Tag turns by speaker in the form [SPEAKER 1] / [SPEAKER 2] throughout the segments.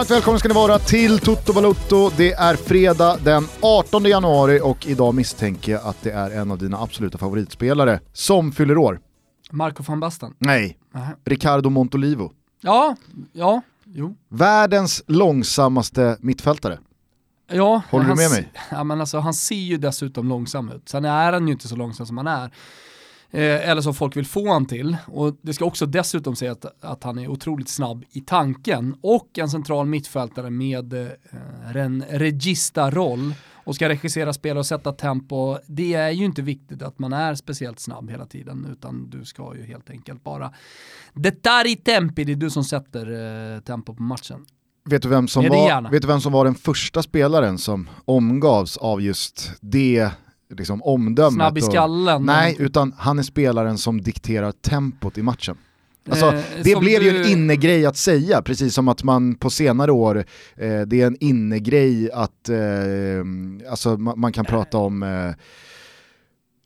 [SPEAKER 1] Varmt välkomna ska ni vara till Toto Balotto. Det är fredag den 18 januari och idag misstänker jag att det är en av dina absoluta favoritspelare som fyller år.
[SPEAKER 2] Marco van Basten?
[SPEAKER 1] Nej,
[SPEAKER 2] Nähä.
[SPEAKER 1] Ricardo Montolivo.
[SPEAKER 2] Ja, ja, jo.
[SPEAKER 1] Världens långsammaste mittfältare.
[SPEAKER 2] Ja,
[SPEAKER 1] Håller du med mig?
[SPEAKER 2] Ja, men alltså, han ser ju dessutom långsam ut. Sen är han ju inte så långsam som han är. Eh, eller som folk vill få han till. Och det ska också dessutom säga att, att han är otroligt snabb i tanken. Och en central mittfältare med eh, en regista-roll och ska regissera spel och sätta tempo. Det är ju inte viktigt att man är speciellt snabb hela tiden utan du ska ju helt enkelt bara dettare i tempi, det är du som sätter eh, tempo på matchen.
[SPEAKER 1] Vet du, vem som
[SPEAKER 2] det
[SPEAKER 1] var, vet du vem som var den första spelaren som omgavs av just det liksom, omdömet?
[SPEAKER 2] Snabb i
[SPEAKER 1] och-
[SPEAKER 2] skallen.
[SPEAKER 1] Nej, utan han är spelaren som dikterar tempot i matchen. Alltså,
[SPEAKER 2] Eh,
[SPEAKER 1] det blev ju
[SPEAKER 2] du-
[SPEAKER 1] en innegrej att säga, precis som att man på senare år, eh, det är en innegrej att, eh, alltså man, man kan prata om eh,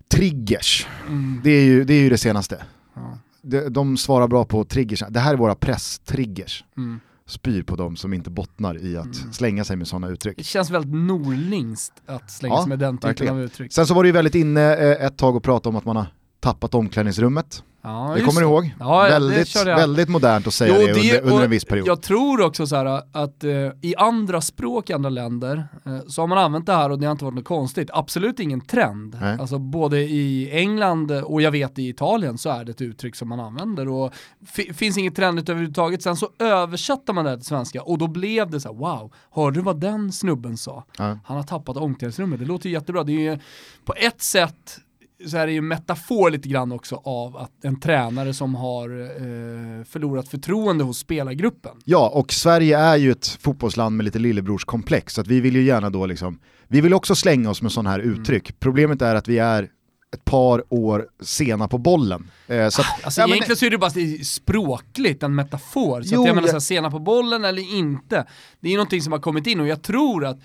[SPEAKER 1] triggers.
[SPEAKER 2] Mm.
[SPEAKER 1] Det är ju det, är ju det senaste.
[SPEAKER 2] Ja.
[SPEAKER 1] De, de svarar bra på triggers, det här är våra press-triggers.
[SPEAKER 2] Mm.
[SPEAKER 1] Spyr på dem som inte bottnar i att
[SPEAKER 2] Mm.
[SPEAKER 1] slänga sig med sådana uttryck.
[SPEAKER 2] Det känns väldigt norlingskt att slänga
[SPEAKER 1] Ja,
[SPEAKER 2] sig med den typen
[SPEAKER 1] verkligen.
[SPEAKER 2] av uttryck.
[SPEAKER 1] Sen så var det ju väldigt inne eh, ett tag att prata om att man har tappat omklädningsrummet.
[SPEAKER 2] Ja,
[SPEAKER 1] det kommer du ihåg?
[SPEAKER 2] Ja,
[SPEAKER 1] väldigt, väldigt modernt att säga
[SPEAKER 2] Jo,
[SPEAKER 1] det, under, under en viss period.
[SPEAKER 2] Jag tror också så här att eh, i andra språk i andra länder eh, så har man använt det här och det har inte varit något konstigt. Absolut ingen trend.
[SPEAKER 1] Nej.
[SPEAKER 2] Alltså både i England och jag vet i Italien så är det ett uttryck som man använder och fi- finns inget trendigt överhuvudtaget. Sen så översatte man det till svenska och då blev det så här: wow, hörde du vad den snubben sa?
[SPEAKER 1] Ja.
[SPEAKER 2] Han har tappat omklädningsrummet. Det låter ju jättebra. Det är ju på ett sätt så är det ju en metafor lite grann också av att en tränare som har eh, förlorat förtroende hos spelargruppen.
[SPEAKER 1] Ja, och Sverige är ju ett fotbollsland med lite lillebrorskomplex, så att vi vill ju gärna då liksom, vi vill också slänga oss med sådana här
[SPEAKER 2] Mm.
[SPEAKER 1] uttryck. Problemet är att vi är ett par år sena på bollen. Eh, så att,
[SPEAKER 2] Alltså
[SPEAKER 1] ja, men-
[SPEAKER 2] egentligen så är det bara språkligt en metafor. Så
[SPEAKER 1] Jo,
[SPEAKER 2] att jag menar
[SPEAKER 1] jag-
[SPEAKER 2] så här, sena på bollen eller inte. Det är ju någonting som har kommit in och jag tror att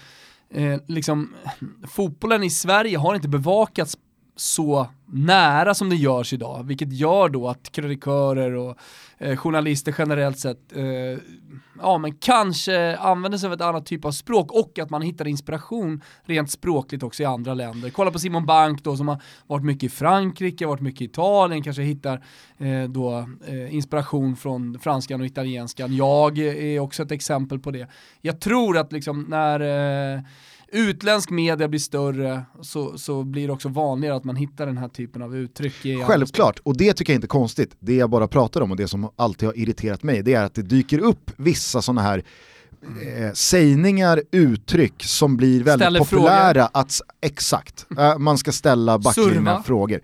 [SPEAKER 2] eh, liksom, fotbollen i Sverige har inte bevakats så nära som det görs idag, vilket gör då att krönikörer och eh, journalister generellt sett eh, ja, men kanske använder sig av ett annat typ av språk och att man hittar inspiration rent språkligt också i andra länder. Kolla på Simon Bank då som har varit mycket i Frankrike, varit mycket i Italien, kanske hittar eh, då eh, inspiration från franskan och italienskan. Jag är också ett exempel på det. Jag tror att liksom när eh, utländsk media blir större så, så blir det också vanligare att man hittar den här typen av uttryck. i
[SPEAKER 1] Självklart, och det tycker jag inte är konstigt. Det jag bara pratar om och det som alltid har irriterat mig, det är att det dyker upp vissa sådana här eh, sägningar, uttryck som blir väldigt
[SPEAKER 2] Ställer
[SPEAKER 1] populära. Att, s- exakt, eh, man ska ställa backlinjen frågor.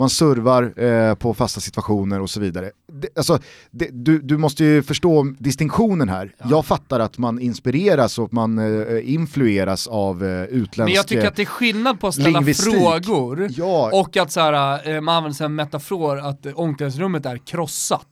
[SPEAKER 1] Man servar eh, på fasta situationer och så vidare. Det, alltså, det, du, du måste ju förstå distinktionen här. Jag fattar att man inspireras och man eh, influeras av eh, utländsk
[SPEAKER 2] Men jag tycker att det är skillnad på att ställa
[SPEAKER 1] lingvistik.
[SPEAKER 2] frågor
[SPEAKER 1] Ja,
[SPEAKER 2] och att så här, eh, man använder sig av en metafor att omklädningsrummet är krossat.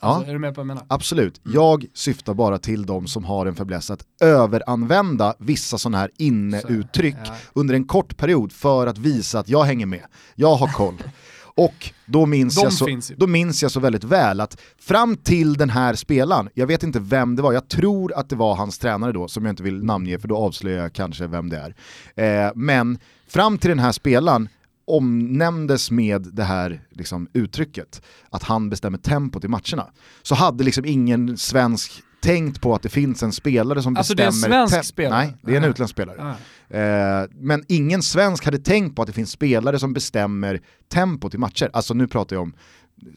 [SPEAKER 2] Alltså,
[SPEAKER 1] Ja.
[SPEAKER 2] Är du med på vad jag menar?
[SPEAKER 1] Absolut, jag syftar bara till de som har en fäbless att överanvända vissa sådana här inneuttryck
[SPEAKER 2] ja.
[SPEAKER 1] under en kort period för att visa att jag hänger med, jag har koll. Och då minns,
[SPEAKER 2] De
[SPEAKER 1] jag så,
[SPEAKER 2] finns
[SPEAKER 1] då minns jag så väldigt väl att fram till den här spelaren, jag vet inte vem det var, jag tror att det var hans tränare då, som jag inte vill namnge för då avslöjar jag kanske vem det är. Eh, men fram till den här spelaren omnämndes med det här liksom, uttrycket, att han bestämmer tempot i matcherna, så hade liksom ingen svensk tänkt på att det finns en spelare som
[SPEAKER 2] Alltså, det är en
[SPEAKER 1] bestämmer...
[SPEAKER 2] svensk spelare?
[SPEAKER 1] Nej, det är en utländsk spelare.
[SPEAKER 2] Ja.
[SPEAKER 1] Eh, men ingen svensk hade tänkt på att det finns spelare som bestämmer tempot i matcher. Alltså nu pratar jag om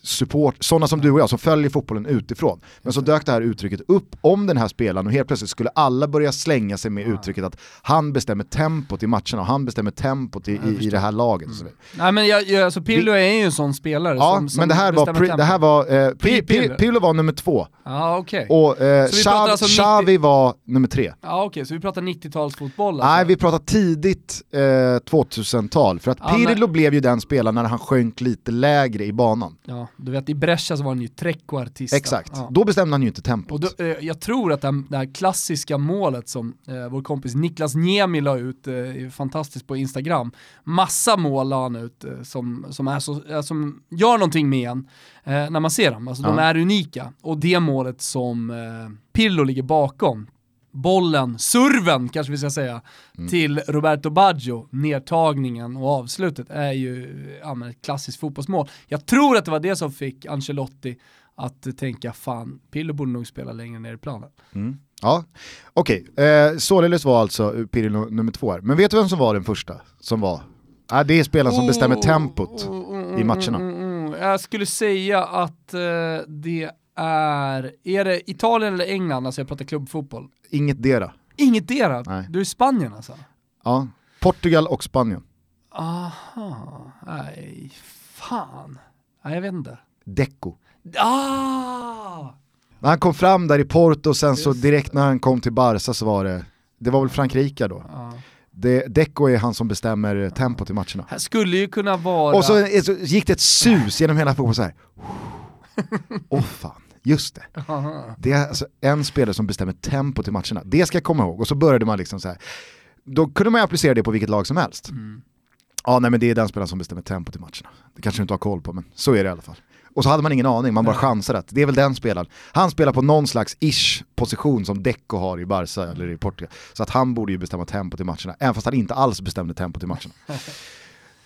[SPEAKER 1] support, sådana som du och jag som följer fotbollen utifrån. Men så dök det här uttrycket upp om den här spelaren och helt plötsligt skulle alla börja slänga sig med uttrycket att han bestämmer tempot i matcherna och han bestämmer tempot i, i, i det här laget. Vidare.
[SPEAKER 2] Nej men jag, jag, alltså Pillo är ju en sån spelare
[SPEAKER 1] Ja,
[SPEAKER 2] som, som
[SPEAKER 1] men det här var, pre, det här var eh, Pi- Pi-
[SPEAKER 2] Pirlo.
[SPEAKER 1] Pirlo var nummer två
[SPEAKER 2] Ja okej.
[SPEAKER 1] och eh,
[SPEAKER 2] Så vi pratar
[SPEAKER 1] Xavi,
[SPEAKER 2] alltså 90
[SPEAKER 1] Xavi var nummer tre.
[SPEAKER 2] Ja okej, så vi pratar 90-talsfotboll
[SPEAKER 1] Nej,
[SPEAKER 2] alltså.
[SPEAKER 1] vi pratar tidigt eh, 2000-tal. För att
[SPEAKER 2] Ja,
[SPEAKER 1] Pirlo
[SPEAKER 2] men-
[SPEAKER 1] blev ju den spelaren när han sjönk lite lägre i banan.
[SPEAKER 2] Ja, du vet i Brescia så var han ju trequartista.
[SPEAKER 1] Exakt,
[SPEAKER 2] Ja.
[SPEAKER 1] då bestämde han ju inte
[SPEAKER 2] Och
[SPEAKER 1] tempot.
[SPEAKER 2] då, eh, jag tror att det här, det här klassiska målet som eh, vår kompis Niklas Niemi la ut, eh, fantastiskt på Instagram. Massa mål la han ut eh, som, som, är så, eh, som gör någonting med en eh, när man ser dem. Alltså de
[SPEAKER 1] Ja.
[SPEAKER 2] är unika. Och det målet som Pirlo ligger bakom, bollen, serven kanske vi ska säga,
[SPEAKER 1] Mm.
[SPEAKER 2] till Roberto Baggio, nedtagningen och avslutet är ju ja, ett klassiskt fotbollsmål. Jag tror att det var det som fick Ancelotti att tänka fan, Pirlo borde nog spela längre ner i planen.
[SPEAKER 1] Mm. Ja, okej. Eh, således var alltså Pirlo nummer två här. Men vet du vem som var den första? Som var? Ah, det är spelaren som bestämmer
[SPEAKER 2] Oh,
[SPEAKER 1] tempot
[SPEAKER 2] oh, oh,
[SPEAKER 1] i matcherna.
[SPEAKER 2] mm, mm, mm. Jag skulle säga att eh, det är, är det Italien eller England, alltså jag pratar klubbfotboll?
[SPEAKER 1] Inget dera.
[SPEAKER 2] Inget dera,
[SPEAKER 1] Nej.
[SPEAKER 2] du är i Spanien alltså?
[SPEAKER 1] Ja. Portugal och Spanien.
[SPEAKER 2] Aha, nej, fan. Nej, jag vet inte.
[SPEAKER 1] Deco.
[SPEAKER 2] Ah!
[SPEAKER 1] När han kom fram där i Porto och sen så
[SPEAKER 2] Just
[SPEAKER 1] direkt när han kom till Barca så var det, det var väl Frankrike då. Det, Deco är han som bestämmer tempot i matcherna.
[SPEAKER 2] Här skulle ju kunna vara...
[SPEAKER 1] Och så, så gick det ett sus genom hela fotbollen så här. Åh fan, just det.
[SPEAKER 2] Aha.
[SPEAKER 1] Det är alltså en spelare som bestämmer tempot i matcherna. Det ska jag komma ihåg. Och så började man liksom så här. Då kunde man ju applicera det på vilket lag som helst.
[SPEAKER 2] Mm.
[SPEAKER 1] Ja, nej men det är den spelaren som bestämmer tempot i matcherna. Det kanske du inte har koll på, men så är det i alla fall. Och så hade man ingen aning, man bara
[SPEAKER 2] Nej.
[SPEAKER 1] chansade att det är väl den spelaren. Han spelar på någon slags ish position som Deco har i Barca eller i Portugal. Så att han borde ju bestämma tempot i matcherna, även fast han inte alls bestämde tempot i matcherna.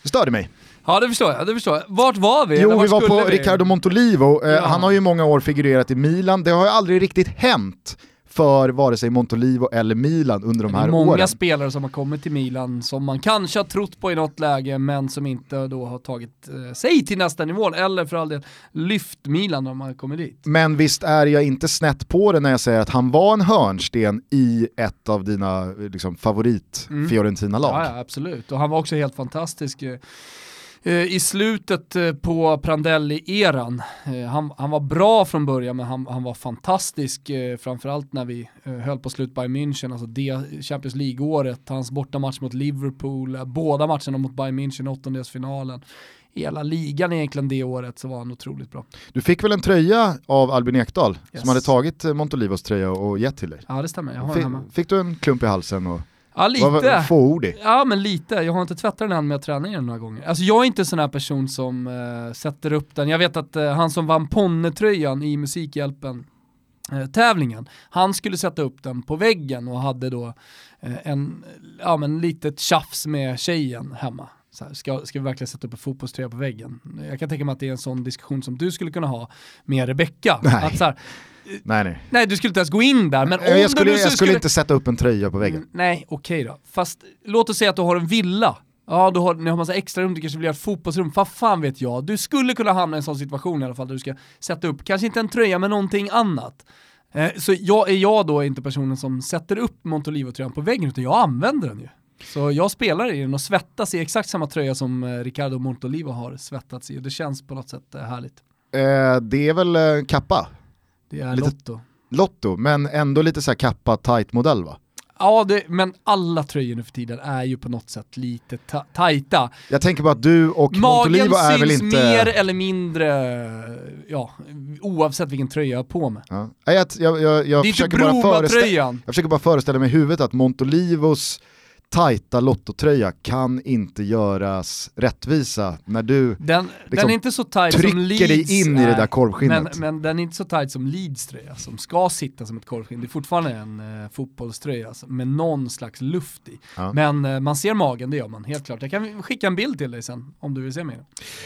[SPEAKER 1] Det störde mig.
[SPEAKER 2] Ja det förstår jag, det förstår jag. Vart var vi?
[SPEAKER 1] Jo, vi var på
[SPEAKER 2] vi?
[SPEAKER 1] Riccardo Montolivo. Eh,
[SPEAKER 2] Ja.
[SPEAKER 1] Han har ju i många år figurerat i Milan. Det har ju aldrig riktigt hänt för vare sig Montolivo eller Milan under de här
[SPEAKER 2] är många
[SPEAKER 1] åren.
[SPEAKER 2] spelare som har kommit till Milan som man kanske har trott på i något läge men som inte då har tagit eh, sig till nästa nivå eller för all del lyft Milan när man kommit dit.
[SPEAKER 1] Men visst är jag inte snett på det när jag säger att han var en hörnsten i ett av dina liksom, favorit
[SPEAKER 2] Mm.
[SPEAKER 1] Fiorentina-lag.
[SPEAKER 2] Ja, ja, absolut. Och han var också helt fantastisk eh, eh, i slutet eh, på Prandelli-eran. Eh, Han, han var bra från början men han, han var fantastisk eh, framförallt när vi eh, höll på slut Bayern München, alltså det Champions League-året, hans bortamatch mot Liverpool, eh, båda matcherna mot Bayern München, åttondelsfinalen. Hela ligan egentligen det året så var han otroligt bra.
[SPEAKER 1] Du fick väl en tröja av Albin Ekdal
[SPEAKER 2] Yes.
[SPEAKER 1] som hade tagit eh, Montolivos tröja och gett till dig?
[SPEAKER 2] Ja det stämmer, jag har den
[SPEAKER 1] Fick,
[SPEAKER 2] hemma.
[SPEAKER 1] fick du en klump i halsen och
[SPEAKER 2] Ja
[SPEAKER 1] var
[SPEAKER 2] lite.
[SPEAKER 1] fåordig?
[SPEAKER 2] Ja men lite, jag har inte tvättat den än men jag tränar den några gånger. Alltså jag är inte en sån här person som eh, sätter upp den. Jag vet att eh, han som vann Ponne-tröjan i Musikhjälpen eh, tävlingen, han skulle sätta upp den på väggen och hade då eh, en, ja men litet tjafs med tjejen hemma. Så här, ska, ska vi verkligen sätta upp en fotbollströja på väggen? Jag kan tänka mig att det är en sån diskussion som du skulle kunna ha med Rebecca.
[SPEAKER 1] Nej.
[SPEAKER 2] Att så här,
[SPEAKER 1] Nej nej.
[SPEAKER 2] nej du skulle inte ens gå in där, men
[SPEAKER 1] jag
[SPEAKER 2] du
[SPEAKER 1] skulle, jag skulle inte sätta upp en tröja på väggen.
[SPEAKER 2] Mm, nej, okej då. Fast låt oss säga att du har en villa. Ja, du har, ni har massa extra rum, du kanske vill göra ett fotbollsrum, vad fan vet jag. Du skulle kunna hamna i en sån situation i alla fall där du ska sätta upp, kanske inte en tröja men någonting annat. Eh, så jag, är jag då inte personen som sätter upp Montolivo-tröjan på väggen utan jag använder den ju. Så jag spelar i den och svettas i exakt samma tröja som eh, Ricardo Montolivo har svettats i och det känns på något sätt eh, härligt.
[SPEAKER 1] Eh, det är väl eh, kappa,
[SPEAKER 2] Det är
[SPEAKER 1] Lite-
[SPEAKER 2] Lotto.
[SPEAKER 1] Lotto, men ändå lite så här kappa tight modell va?
[SPEAKER 2] Ja, det, men alla tröjor nu för tiden är ju på något sätt lite ta- tajta.
[SPEAKER 1] Jag tänker bara att du och
[SPEAKER 2] Magen
[SPEAKER 1] Montolivo är väl
[SPEAKER 2] syns
[SPEAKER 1] inte...
[SPEAKER 2] mer eller mindre, ja, oavsett vilken tröja jag har på mig.
[SPEAKER 1] Ja. Jag, jag, jag, jag,
[SPEAKER 2] det är inte
[SPEAKER 1] försöker bara föreställa, jag försöker bara föreställa mig i huvudet att Montolivos tajta lottotröja kan inte göras rättvisa när du
[SPEAKER 2] Den,
[SPEAKER 1] liksom
[SPEAKER 2] den är inte så som
[SPEAKER 1] trycker
[SPEAKER 2] Leeds
[SPEAKER 1] dig in i det
[SPEAKER 2] är,
[SPEAKER 1] där korvskinnet.
[SPEAKER 2] men, men den är inte så tight som Leeds tröja som ska sitta som ett korvskinn. Det är fortfarande en eh, fotbollströja med någon slags luft i.
[SPEAKER 1] Ja.
[SPEAKER 2] Men eh, man ser magen, det gör man helt klart. Jag kan skicka en bild till dig sen om du vill se mer.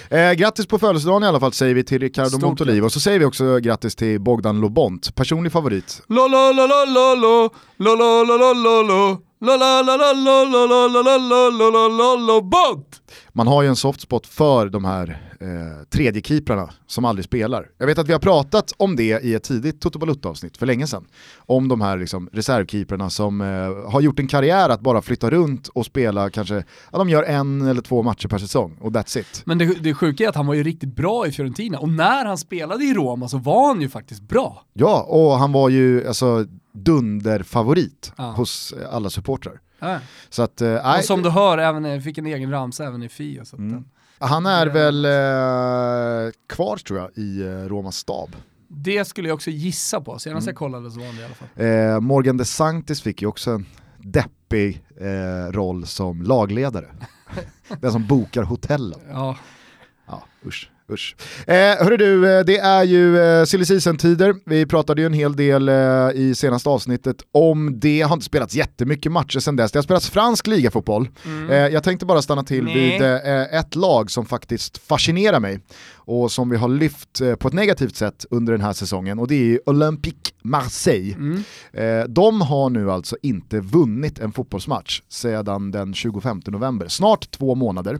[SPEAKER 1] Eh, grattis på födelsedagen i alla fall säger vi till Ricardo Montolivo, så säger vi också grattis till Bogdan Lobont, personlig favorit.
[SPEAKER 2] La la la la la la la la la la la la La la la la la la la la la la la la!
[SPEAKER 1] Man har ju en soft spot för de här eh, tredjekeeprarna som aldrig spelar. Jag vet att vi har pratat om det i ett tidigt Toto Balutta-avsnitt för länge sedan. Om de här liksom, reservkeeprarna som eh, har gjort en karriär att bara flytta runt och spela kanske, ja, de gör en eller två matcher per säsong och that's it.
[SPEAKER 2] Men det, det sjuka är att han var ju riktigt bra i Fiorentina och när han spelade i Roma så var han ju faktiskt bra.
[SPEAKER 1] Ja, och han var ju alltså dunderfavorit
[SPEAKER 2] Ja.
[SPEAKER 1] hos eh, alla supportrar.
[SPEAKER 2] Ja.
[SPEAKER 1] Så att, eh,
[SPEAKER 2] Och som du hör, även, fick en egen ramsa även i Fio. Så att,
[SPEAKER 1] Mm. Han är väl eh, kvar tror jag i eh, Romas stab.
[SPEAKER 2] Det skulle jag också gissa på, senast
[SPEAKER 1] Mm.
[SPEAKER 2] jag kollade så var han det i alla fall.
[SPEAKER 1] Eh, Morgan DeSantis fick ju också en deppig eh, roll som lagledare. Den som bokar hotellen.
[SPEAKER 2] Ja,
[SPEAKER 1] Ja, usch. Usch. Eh, hörru du, eh, det är ju eh, silly season-tider. Vi pratade ju en hel del eh, i senaste avsnittet om det. har inte spelats jättemycket matcher sedan dess. Det har spelats fransk ligafotboll. Mm. Eh, jag tänkte bara stanna till Nej. vid eh, ett lag som faktiskt fascinerar mig och som vi har lyft eh, på ett negativt sätt under den här säsongen och det är Olympique Marseille. Mm. Eh, de har nu alltså inte vunnit en fotbollsmatch sedan den 25 november, snart två månader.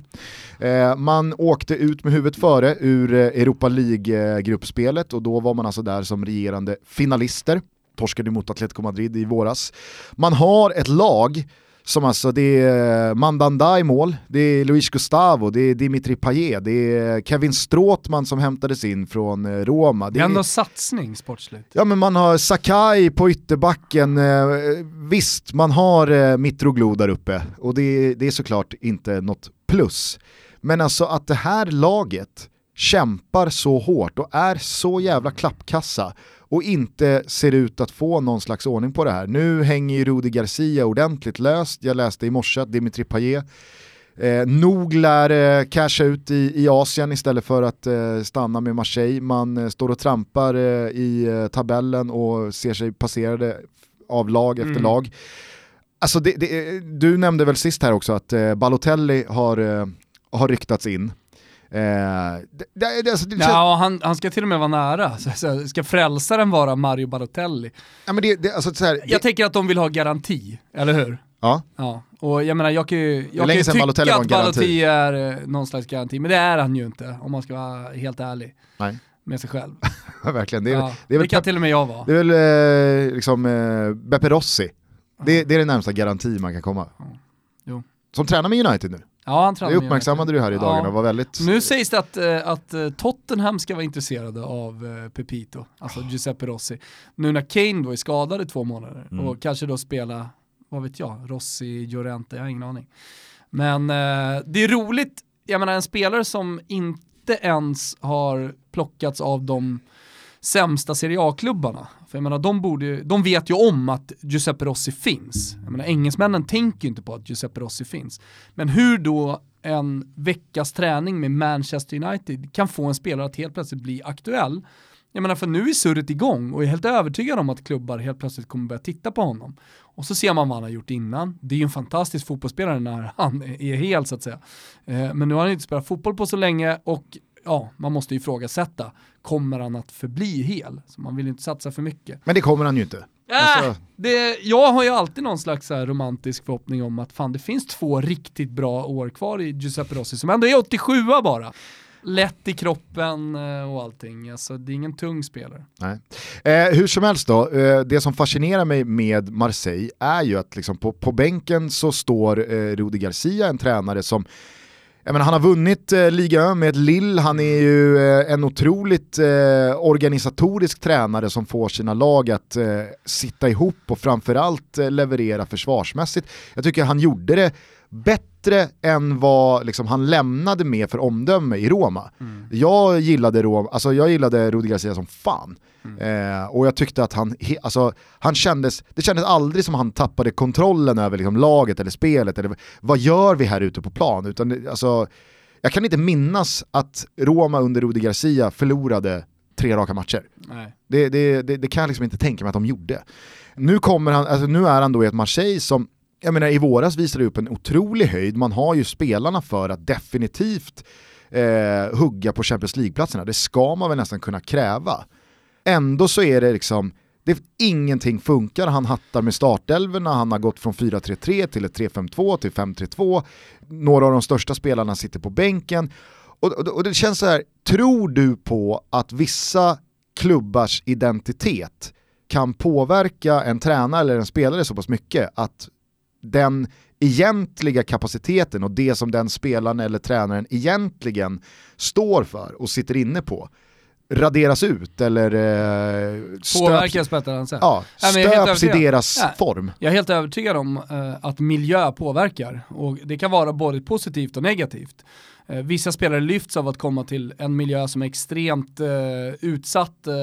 [SPEAKER 1] Eh, man åkte ut med huvudet före ur Europa League-gruppspelet och då var man alltså där som regerande finalister torskade mot Atletico Madrid i våras. Man har ett lag som alltså, det är Mandanda i mål, det är Luis Gustavo, det är Dimitri Payet, det är Kevin Stråtman som hämtades in från eh, Roma.
[SPEAKER 2] Det är ändå satsning sportsligt.
[SPEAKER 1] Ja men man har Sakai på ytterbacken, eh, visst man har eh, Mitroglou där uppe och det, det är såklart inte något plus. Men alltså att det här laget kämpar så hårt och är så jävla klappkassa och inte ser ut att få någon slags ordning på det här. Nu hänger ju Rudi Garcia ordentligt löst, jag läste i morse att Dimitri Payet eh, nog lär eh, casha ut i, i Asien istället för att eh, stanna med Marseille. Man eh, står och trampar eh, i eh, tabellen och ser sig passerade av lag efter mm. lag. Alltså det, det, du nämnde väl sist här också att eh, Balotelli har, har ryktats in.
[SPEAKER 2] Eh, det, det, alltså, det, ja, han, han ska till och med vara nära. Så, så, ska frälsaren vara Mario Balotelli?
[SPEAKER 1] Ja, men det, alltså, så här,
[SPEAKER 2] jag tänker att de vill ha garanti, eller hur?
[SPEAKER 1] Ja.
[SPEAKER 2] ja. Och jag menar, jag kan ju, jag kan ju tycka Balotelli att Balotelli är eh, någon slags garanti, men det är han ju inte om man ska vara helt ärlig.
[SPEAKER 1] Nej
[SPEAKER 2] med sig själv.
[SPEAKER 1] Verkligen.
[SPEAKER 2] Det, är, ja, det, är väl det kan till och med jag vara.
[SPEAKER 1] Det är väl eh, liksom eh, Beppe Rossi. Det, det, är det närmsta garanti man kan komma. Ja. Som tränar med United nu.
[SPEAKER 2] Ja, han
[SPEAKER 1] det uppmärksammade du här i dagarna, ja. var väldigt...
[SPEAKER 2] Nu sägs det att, eh, att eh, Tottenham ska vara intresserade av eh, Pepito, alltså Giuseppe Rossi. Nu när Kane då är skadad i två månader mm. och kanske då spela, vad vet jag, Rossi, Llorente, jag har ingen aning. Men det är roligt, jag menar en spelare som inte ens har plockats av de sämsta Serie A-klubbarna. För jag menar, de, borde, de vet ju om att Giuseppe Rossi finns. Jag menar, engelsmännen tänker ju inte på att Giuseppe Rossi finns. Men hur då en veckas träning med Manchester United kan få en spelare att helt plötsligt bli aktuell. Jag menar för nu är surret igång och jag är helt övertygad om att klubbar helt plötsligt kommer börja titta på honom. Och så ser man vad han har gjort innan. Det är ju en fantastisk fotbollsspelare när han är hel så att säga. Eh, men nu har han inte spelat fotboll på så länge och ja, man måste ifrågasätta, kommer han att förbli hel? Så man vill inte satsa för mycket.
[SPEAKER 1] Men det kommer han ju inte.
[SPEAKER 2] Äh, alltså... det, jag har ju alltid någon slags här romantisk förhoppning om att fan det finns två riktigt bra år kvar i Giuseppe Rossi som ändå är 87 bara. Lätt i kroppen eh, och allting, alltså det är ingen tung spelare.
[SPEAKER 1] Nej. Eh, hur som helst då, eh, det som fascinerar mig med Marseille är ju att liksom på, på bänken så står eh, Rudi Garcia, en tränare som menar, han har vunnit eh, Liga med ett Lill, han är ju eh, en otroligt eh, organisatorisk tränare som får sina lag att eh, sitta ihop och framförallt eh, leverera försvarsmässigt. Jag tycker han gjorde det bättre än vad liksom, han lämnade med för omdöme i Roma. Mm. Jag gillade alltså jag gillade Rudi Garcia som fan. Mm. Eh, och jag tyckte att han, alltså, han kändes, det kändes aldrig som han tappade kontrollen över liksom, laget eller spelet, eller vad gör vi här ute på plan? Utan, alltså, jag kan inte minnas att Roma under Rudi Garcia förlorade tre raka matcher. Det, det, det, det, kan jag liksom inte tänka mig att de gjorde. Nu, kommer han, alltså, nu är han då i ett Marseille som jag menar i våras visade det upp en otrolig höjd, man har ju spelarna för att definitivt eh, hugga på Champions League-platserna, det ska man väl nästan kunna kräva. Ändå så är det liksom, det, ingenting funkar, han hattar med startelverna, han har gått från 4-3-3 till 3-5-2 till 5-3-2, några av de största spelarna sitter på bänken. Och, och, och det känns så här, tror du på att vissa klubbars identitet kan påverka en tränare eller en spelare så pass mycket att den egentliga kapaciteten och det som den spelaren eller tränaren egentligen står för och sitter inne på raderas ut eller eh,
[SPEAKER 2] Påverkas på ett annat sätt.
[SPEAKER 1] Ja, stöps i deras ja, form.
[SPEAKER 2] Jag är helt övertygad om eh, att miljö påverkar och det kan vara både positivt och negativt. Eh, vissa spelare lyfts av att komma till en miljö som är extremt eh, utsatt, eh,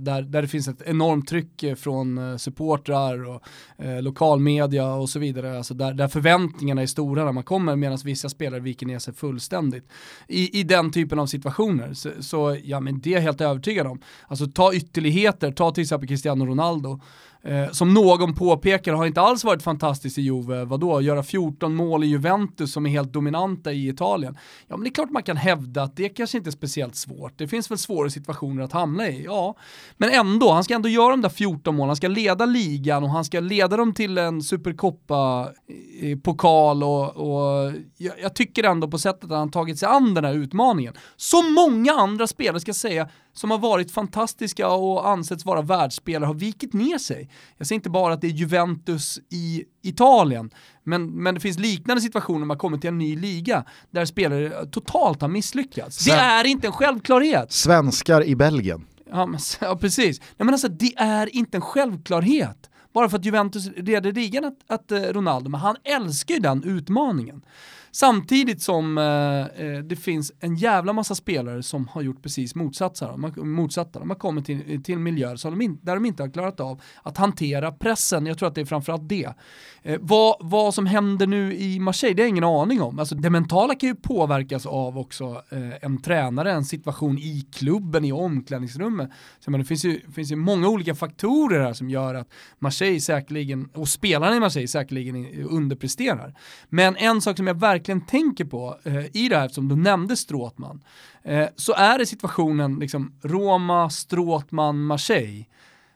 [SPEAKER 2] där, där det finns ett enormt tryck eh, från eh, supportrar och eh, lokalmedia och så vidare. Alltså där, där förväntningarna är stora när man kommer medan vissa spelare viker ner sig fullständigt. I, i den typen av situationer. Så, så ja men det är jag helt övertygad om. Alltså ta ytterligheter, ta till exempel Cristiano Ronaldo. Eh, som någon påpekar har inte alls varit fantastiskt i Juve, vadå, göra 14 mål i Juventus som är helt dominanta i Italien. Ja men det är klart man kan hävda att det kanske inte är speciellt svårt, det finns väl svåra situationer att hamna i, ja. Men ändå, han ska ändå göra de där 14 målen, han ska leda ligan och han ska leda dem till en superkoppa-pokal eh, och, och jag, jag tycker ändå på sättet att han tagit sig an den här utmaningen. Så många andra spelare ska säga, som har varit fantastiska och ansetts vara världsspelare har vikit ner sig. Jag säger inte bara att det är Juventus i Italien, men, men det finns liknande situationer när man kommer till en ny liga där spelare totalt har misslyckats. Det är inte en självklarhet.
[SPEAKER 1] Svenskar i Belgien.
[SPEAKER 2] Ja, men, ja precis. Nej, men alltså, det är inte en självklarhet. Bara för att Juventus leder ligan att, att eh, Ronaldo, men han älskar ju den utmaningen. Samtidigt som eh, eh, det finns en jävla massa spelare som har gjort precis motsatsa. De, motsatta. De har kommit till, eh, till miljöer som de in, där de inte har klarat av att hantera pressen. Jag tror att det är framförallt det. Eh, vad, vad som händer nu i Marseille, det har jag ingen aning om. Alltså, det mentala kan ju påverkas av också eh, en tränare, en situation i klubben, i omklädningsrummet. Så, men det finns ju, finns ju många olika faktorer här som gör att Marseille säkerligen, och spelarna i Marseille säkerligen underpresterar. Men en sak som jag verkligen verkligen tänker på eh, i det här, som du nämnde Stråtman, eh, så är det situationen liksom Roma, Stråtman, Marseille.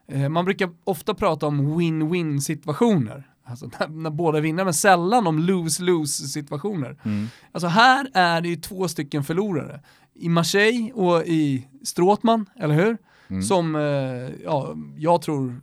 [SPEAKER 2] Eh, man brukar ofta prata om win-win situationer. Alltså när, när båda vinner, men sällan om lose-lose situationer. Mm. Alltså här är det ju två stycken förlorare. I Marseille och i Stråtman, eller hur? Mm. Som, eh, ja, jag tror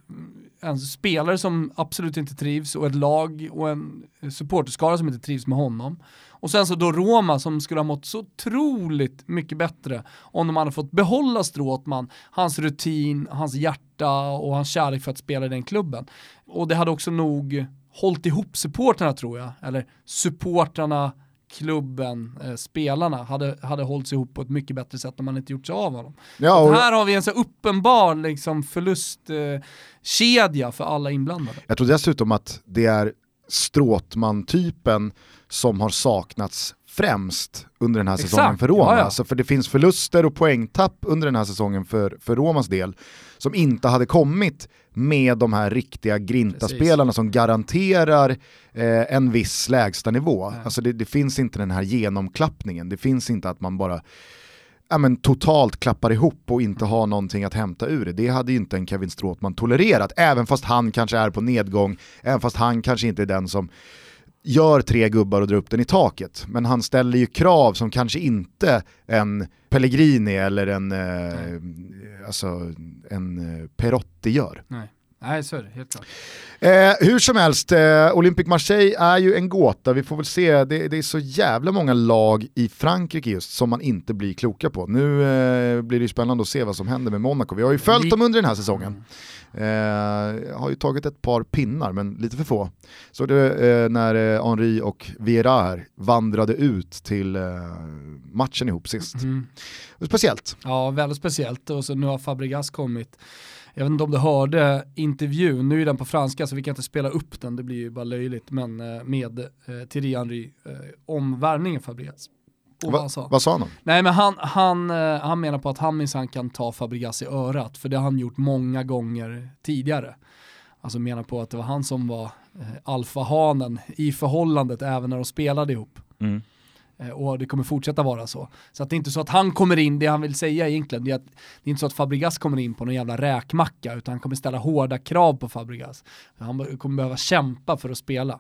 [SPEAKER 2] en spelare som absolut inte trivs och ett lag och en supporterskara som inte trivs med honom. Och sen så då Roma som skulle ha mått så otroligt mycket bättre om de hade fått behålla Stråtman, hans rutin, hans hjärta och hans kärlek för att spela i den klubben. Och det hade också nog hållit ihop supporterna tror jag, eller supportrarna klubben, eh, spelarna, hade, hade hållits ihop på ett mycket bättre sätt om man inte gjort sig av honom. Ja, och... Här har vi en så uppenbar liksom, förlustkedja eh, för alla inblandade.
[SPEAKER 1] Jag tror dessutom att det är Stråtman-typen som har saknats främst under den här Exakt. säsongen för Roma. Ja, ja. Alltså för det finns förluster och poängtapp under den här säsongen för, för Romas del som inte hade kommit med de här riktiga Grinta-spelarna som garanterar eh, en viss lägstanivå. Alltså det, det, finns inte den här genomklappningen, det finns inte att man bara ja, men, totalt klappar ihop och inte har någonting att hämta ur det. Det hade ju inte en Kevin Stråtman tolererat, även fast han kanske är på nedgång, även fast han kanske inte är den som gör tre gubbar och drar upp den i taket. Men han ställer ju krav som kanske inte en Pellegrini eller en, eh, alltså, en eh, Perotti gör.
[SPEAKER 2] Nej. Nej, så är det, helt klart.
[SPEAKER 1] Eh, hur som helst, eh, Olympique Marseille är ju en gåta, vi får väl se, det, det, är så jävla många lag i Frankrike just som man inte blir kloka på. Nu eh, blir det ju spännande att se vad som händer med Monaco, vi har ju följt dem under den här säsongen. Eh, har ju tagit ett par pinnar, men lite för få. Så det eh, när eh, Henri och Vieira här vandrade ut till eh, matchen ihop sist. Mm. Speciellt.
[SPEAKER 2] Ja, väldigt speciellt. Och så nu har Fabregas kommit jag vet inte om du hörde intervjun, nu är den på franska så vi kan inte spela upp den, det blir ju bara löjligt, men eh, med eh, Thierry Henry eh, om värvningen Fabregas.
[SPEAKER 1] Och Va, sa. Vad sa han?
[SPEAKER 2] Nej men han, han, eh, han menar på att han minsann kan ta Fabregas i örat, för det har han gjort många gånger tidigare. Alltså menar på att det var han som var eh, alfahanen i förhållandet även när de spelade ihop. Mm. Eh, och det kommer fortsätta vara så. Så att det är inte så att han kommer in, det han vill säga egentligen, det är att det är inte så att Fabregas kommer in på någon jävla räkmacka, utan han kommer ställa hårda krav på Fabregas. Han kommer behöva kämpa för att spela.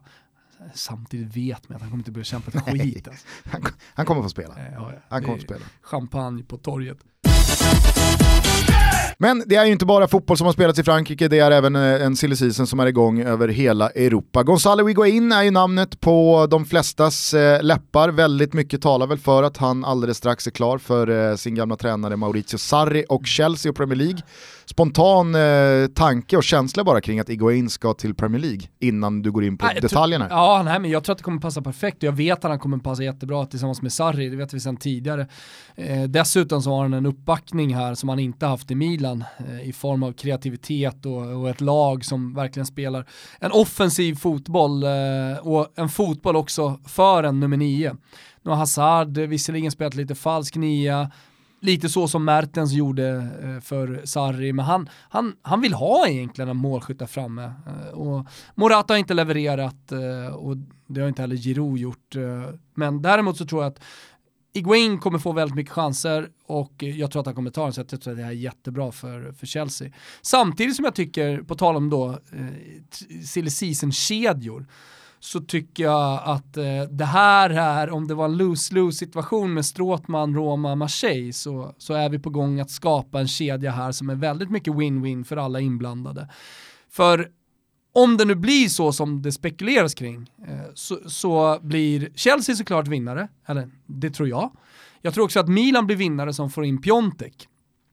[SPEAKER 2] Samtidigt vet man att han kommer inte börja kämpa för skit. Alltså.
[SPEAKER 1] Han, han, kommer få spela. Eh, ja, ja. Han kommer få spela.
[SPEAKER 2] Champagne på torget.
[SPEAKER 1] Men det är ju inte bara fotboll som har spelats i Frankrike, det är även eh, en silly season som är igång över hela Europa. Gonzalo Higuain är ju namnet på de flestas eh, läppar, väldigt mycket talar väl för att han alldeles strax är klar för eh, sin gamla tränare Maurizio Sarri och Chelsea och Premier League spontan eh, tanke och känsla bara kring att Iguain ska till Premier League innan du går in på nej, detaljerna?
[SPEAKER 2] Ja, nej, men jag tror att det kommer passa perfekt och jag vet att han kommer passa jättebra tillsammans med Sarri, det vet vi sedan tidigare. Eh, dessutom så har han en uppbackning här som han inte haft i Milan eh, i form av kreativitet och, och, ett lag som verkligen spelar en offensiv fotboll eh, och en fotboll också för en nummer nio. Nu har Hazard visserligen spelat lite falsk nia, lite så som Mertens gjorde eh, för Sarri, men han, han, han vill ha egentligen en målskytt där framme. Eh, och Morata har inte levererat eh, och det har inte heller Giroud gjort. Men däremot så tror jag att Iguain kommer få väldigt mycket chanser och jag tror att han kommer ta den så jag tror att det här är jättebra för, för Chelsea. Samtidigt som jag tycker, på tal om då eh, silly season-kedjor, så tycker jag att eh, det här är, om det var en lose-lose situation med Stråtman, Roma, Marseille så, så är vi på gång att skapa en kedja här som är väldigt mycket win-win för alla inblandade. För om det nu blir så som det spekuleras kring eh, så, så, blir Chelsea såklart vinnare, eller det tror jag. Jag tror också att Milan blir vinnare som får in Piontek.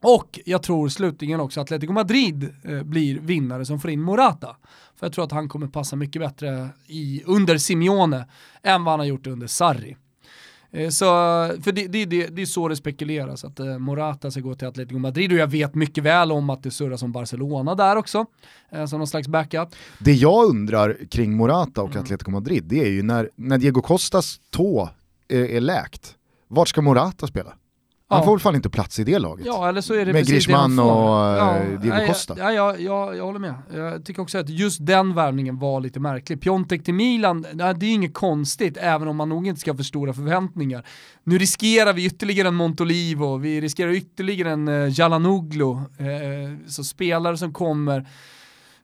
[SPEAKER 2] Och jag tror slutligen också att Atletico Madrid eh, blir vinnare som får in Morata. För jag tror att han kommer passa mycket bättre i, under Simeone än vad han har gjort under Sarri. Eh, så, för det, det, det, det är så det spekuleras, att eh, Morata ska gå till Atletico Madrid och jag vet mycket väl om att det surras om Barcelona där också, som någon slags backup.
[SPEAKER 1] Det jag undrar kring Morata och mm. Atletico Madrid, det är ju när, när Diego Costas tå är, är läkt, vart ska Morata spela? Han får fan inte plats i det laget?
[SPEAKER 2] Ja, eller så är det
[SPEAKER 1] med Griezmann och ja, Diego Costa.
[SPEAKER 2] Ja, ja, ja, jag håller med. Jag tycker också att just den värvningen var lite märklig. Piontek till Milan, det är inget konstigt, även om man nog inte ska ha för stora förväntningar. Nu riskerar vi ytterligare en Montolivo, vi riskerar ytterligare en uh, Jalanoglu, uh, så spelare som kommer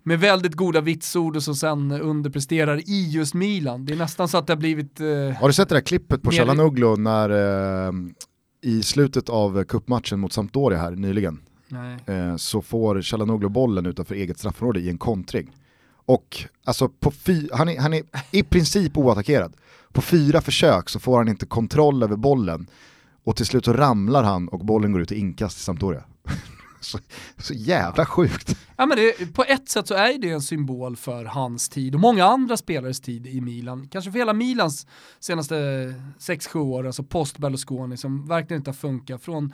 [SPEAKER 2] med väldigt goda vitsord och som sen underpresterar i just Milan. Det är nästan så att det har blivit... Uh,
[SPEAKER 1] har du sett det där klippet på Chalanoglu när i slutet av kuppmatchen mot Sampdoria här nyligen eh, så får Chalanoglu bollen utanför eget straffområde i en kontring. Och alltså han, är, han är i princip oattackerad. På fyra försök så får han inte kontroll över bollen och till slut så ramlar han och bollen går ut i inkast i Sampdoria. Så, så jävla sjukt.
[SPEAKER 2] Ja, men det, på ett sätt så är det en symbol för hans tid och många andra spelares tid i Milan. Kanske för hela Milans senaste 6-7 år, alltså post Berlusconi som verkligen inte har funkat. Från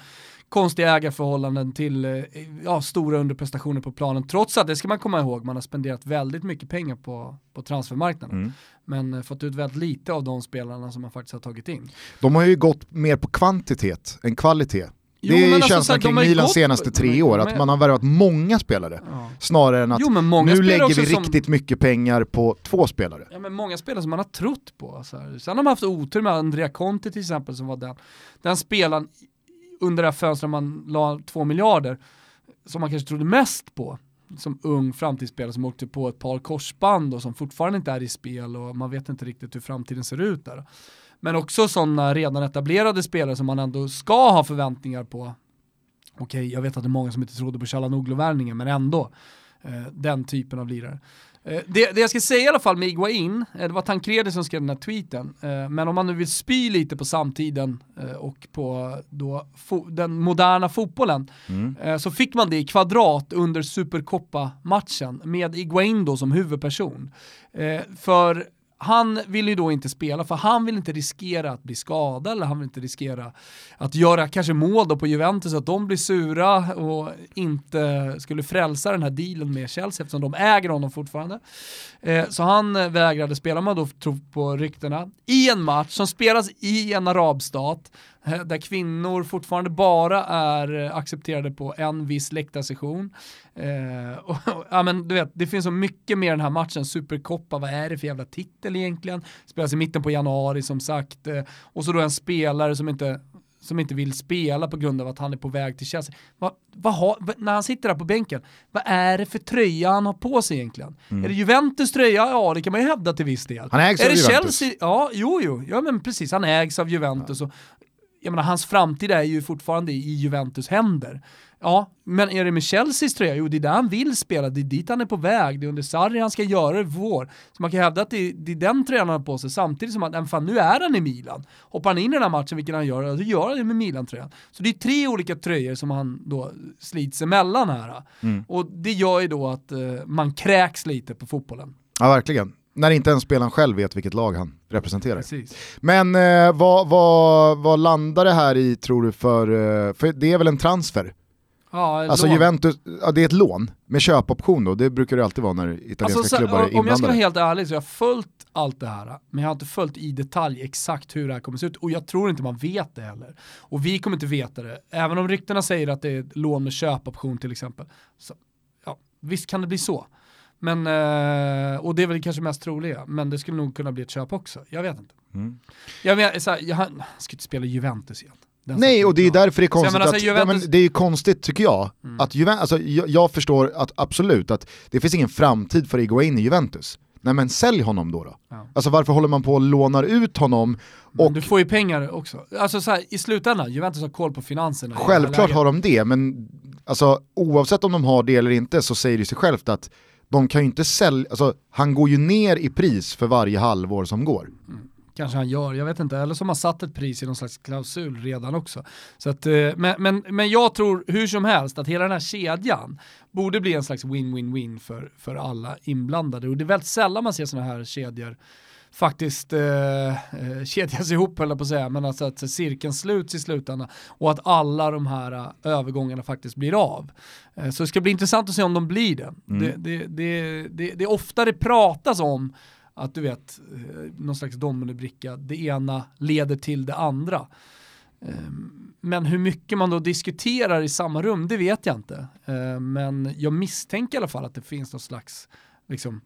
[SPEAKER 2] konstiga ägarförhållanden till eh, ja, stora underprestationer på planen. Trots att, det ska man komma ihåg, man har spenderat väldigt mycket pengar på, på transfermarknaden. Mm. Men eh, fått ut väldigt lite av de spelarna som man faktiskt har tagit in.
[SPEAKER 1] De har ju gått mer på kvantitet än kvalitet Jo, det är alltså, känslan kring Milans senaste tre år, att man har värvat många spelare. Ja. Snarare än att jo, nu lägger vi som... riktigt mycket pengar på två spelare.
[SPEAKER 2] Ja men många spelare som man har trott på. Så här. Sen har man haft otur med Andrea Conti till exempel som var den, den spelaren under det här fönstret man la två miljarder, som man kanske trodde mest på som ung framtidsspelare som åkte på ett par korsband och som fortfarande inte är i spel och man vet inte riktigt hur framtiden ser ut där. Men också sådana redan etablerade spelare som man ändå ska ha förväntningar på. Okej, okay, jag vet att det är många som inte trodde på Chalanoglu-värvningen, men ändå. Eh, den typen av lirare. Eh, det, det, jag ska säga i alla fall med Iguain, eh, det var Tancredi som skrev den här tweeten, eh, men om man nu vill spy lite på samtiden eh, och på då den moderna fotbollen, mm. Eh, så fick man det i kvadrat under Supercoppa-matchen med Iguain då som huvudperson. för han vill ju då inte spela för han vill inte riskera att bli skadad eller han vill inte riskera att göra kanske mål då på Juventus så att de blir sura och inte skulle frälsa den här dealen med Chelsea eftersom de äger honom fortfarande. Eh, så han vägrade spela, man då tror på ryktena, i en match som spelas i en arabstat där kvinnor fortfarande bara är eh, accepterade på en viss läktarsession. Eh, och, ja, men du vet, det finns så mycket mer den här matchen, Supercoppa, vad är det för jävla titel egentligen? Spelas i mitten på januari som sagt, eh, och så då en spelare som inte som inte vill spela på grund av att han är på väg till Chelsea. Va, va ha, när han sitter där på bänken, vad är det för tröja han har på sig egentligen? Mm. Är det Juventus tröja? Ja, det kan man ju hävda till viss del.
[SPEAKER 1] Han ägs
[SPEAKER 2] är
[SPEAKER 1] av
[SPEAKER 2] det
[SPEAKER 1] Juventus.
[SPEAKER 2] Chelsea? Ja, jo, jo, ja men precis, han ägs av Juventus. Ja. Och jag menar, hans framtid är ju fortfarande i Juventus händer. Ja, men är det med Chelseas tröja? Jo, det är där han vill spela, det är dit han är på väg, det är under Sarri han ska göra det vår. Så man kan hävda att det är, det är den tröjan han har på sig, samtidigt som att, fan nu är han i Milan. Hoppar han in i den här matchen, vilket han gör, då gör han det med Milan-tröjan. Så det är tre olika tröjor som han då slits emellan här. Mm. Och det gör ju då att uh, man kräks lite på fotbollen.
[SPEAKER 1] Ja, verkligen. När inte ens spelaren själv vet vilket lag han representerar. Precis. Men eh, vad, vad, vad landar det här i tror du för, eh, för det är väl en transfer?
[SPEAKER 2] Ja,
[SPEAKER 1] alltså lån. Juventus, ja, det är ett lån med köpoption då, det brukar det alltid vara när italienska alltså, klubbar är inblandade.
[SPEAKER 2] Om jag ska vara helt ärlig så har jag följt allt det här, men jag har inte följt i detalj exakt hur det här kommer se ut och jag tror inte man vet det heller. Och vi kommer inte veta det, även om ryktena säger att det är ett lån med köpoption till exempel. Så, ja, visst kan det bli så. Men, eh, och det är väl kanske mest troliga, men det skulle nog kunna bli ett köp också. Jag vet inte. Mm. Jag, vet, så här, jag, jag ska inte spela Juventus igen.
[SPEAKER 1] Nej, och det är därför det är konstigt, menar, att, Juventus... ja, det är konstigt tycker jag, mm. att Juventus, alltså, jag, jag, förstår att absolut att det finns ingen framtid för Iguain i Juventus. Nej men sälj honom då. då. Ja. Alltså varför håller man på och lånar ut honom? Och... Men
[SPEAKER 2] du får ju pengar också. Alltså så här, i slutändan, Juventus har koll på finanserna.
[SPEAKER 1] Självklart har de det, men alltså, oavsett om de har det eller inte så säger det sig självt att de kan ju inte sälja, alltså, han går ju ner i pris för varje halvår som går. Mm.
[SPEAKER 2] Kanske han gör, jag vet inte. Eller som har satt ett pris i någon slags klausul redan också. Så att, eh, men, men, men jag tror hur som helst att hela den här kedjan borde bli en slags win-win-win för, för alla inblandade. Och det är väldigt sällan man ser sådana här kedjor faktiskt eh, eh kedjas ihop höll jag på att säga, men alltså att cirkeln sluts i slutändan och att alla de här uh, övergångarna faktiskt blir av. Eh, så det ska bli intressant att se om de blir det. Mm. Det, det, det, det, det är ofta det pratas om att du vet, eh, någon slags dominobricka, det ena leder till det andra. Men hur mycket man då diskuterar i samma rum, det vet jag inte. Men jag misstänker i alla fall att det finns någon slags liksom,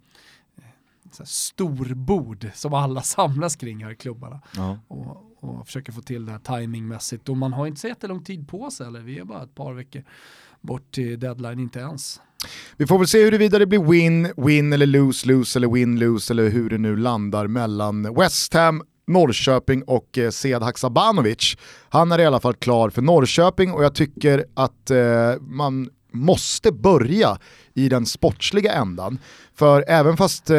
[SPEAKER 2] storbord som alla samlas kring här i klubbarna. Ja. Och, och försöker få till det här timingmässigt. Och man har inte så jättelång tid på sig, eller vi är bara ett par veckor bort till deadline, inte ens.
[SPEAKER 1] Vi får väl se huruvida det blir win, win eller lose, lose eller win, lose eller hur det nu landar mellan West Ham, Norrköping och eh, Sead Haksabanovic. Han är i alla fall klar för Norrköping och jag tycker att eh, man måste börja i den sportsliga ändan. För även fast eh,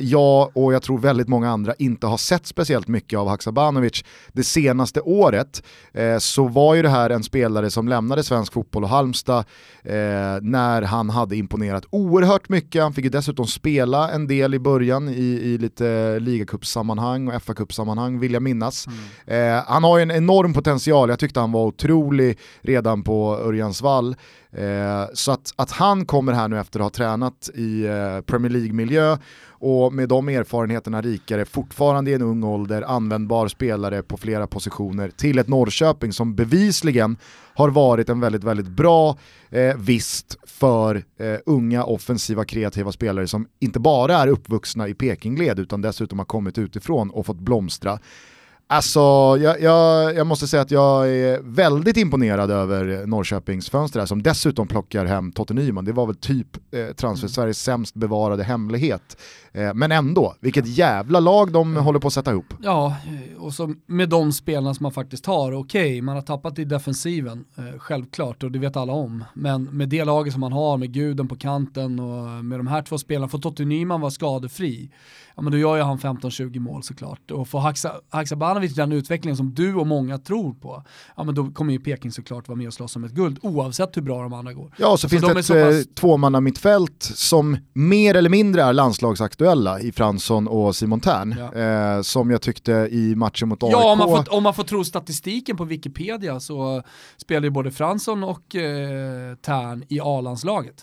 [SPEAKER 1] jag och jag tror väldigt många andra inte har sett speciellt mycket av Haksabanovic det senaste året eh, så var ju det här en spelare som lämnade svensk fotboll och Halmstad eh, när han hade imponerat oerhört mycket. Han fick ju dessutom spela en del i början i, i lite ligacupsammanhang och FA-cupsammanhang vill jag minnas. Mm. Eh, han har ju en enorm potential, jag tyckte han var otrolig redan på Örjansvall. Eh, så att, att han kommer här nu efter att ha tränat i eh, Premier League-miljö och med de erfarenheterna rikare, fortfarande i en ung ålder, användbar spelare på flera positioner till ett Norrköping som bevisligen har varit en väldigt, väldigt bra eh, vist för eh, unga offensiva kreativa spelare som inte bara är uppvuxna i Pekingled utan dessutom har kommit utifrån och fått blomstra. Alltså, jag, jag, jag, måste säga att jag är väldigt imponerad över Norrköpings fönster här, som dessutom plockar hem Totte Nyman. Det var väl typ eh, Transfer Sveriges sämst bevarade hemlighet. Eh, men ändå, vilket jävla lag de håller på att sätta ihop.
[SPEAKER 2] Ja, och så med de spelarna som man faktiskt har, okej, okay, man har tappat i defensiven, eh, självklart, och det vet alla om. Men med det laget som man har, med Guden på kanten och med de här två spelarna, får Totte Nyman vara skadefri, ja men då gör ju han 15-20 mål såklart. Och får Haxa, Haksabanovic den utvecklingen som du och många tror på, ja men då kommer ju Peking såklart vara med och slåss om ett guld, oavsett hur bra de andra går.
[SPEAKER 1] Ja, så, så finns det ett pass... Eh, tvåmanna mittfält som mer eller mindre är landslagsaktuella i Fransson och Simon Tern, ja. eh, som jag tyckte i matchen mot AIK.
[SPEAKER 2] Ja, om man, får, om man får tro statistiken på Wikipedia så spelar ju både Fransson och eh, Tern i A-landslaget.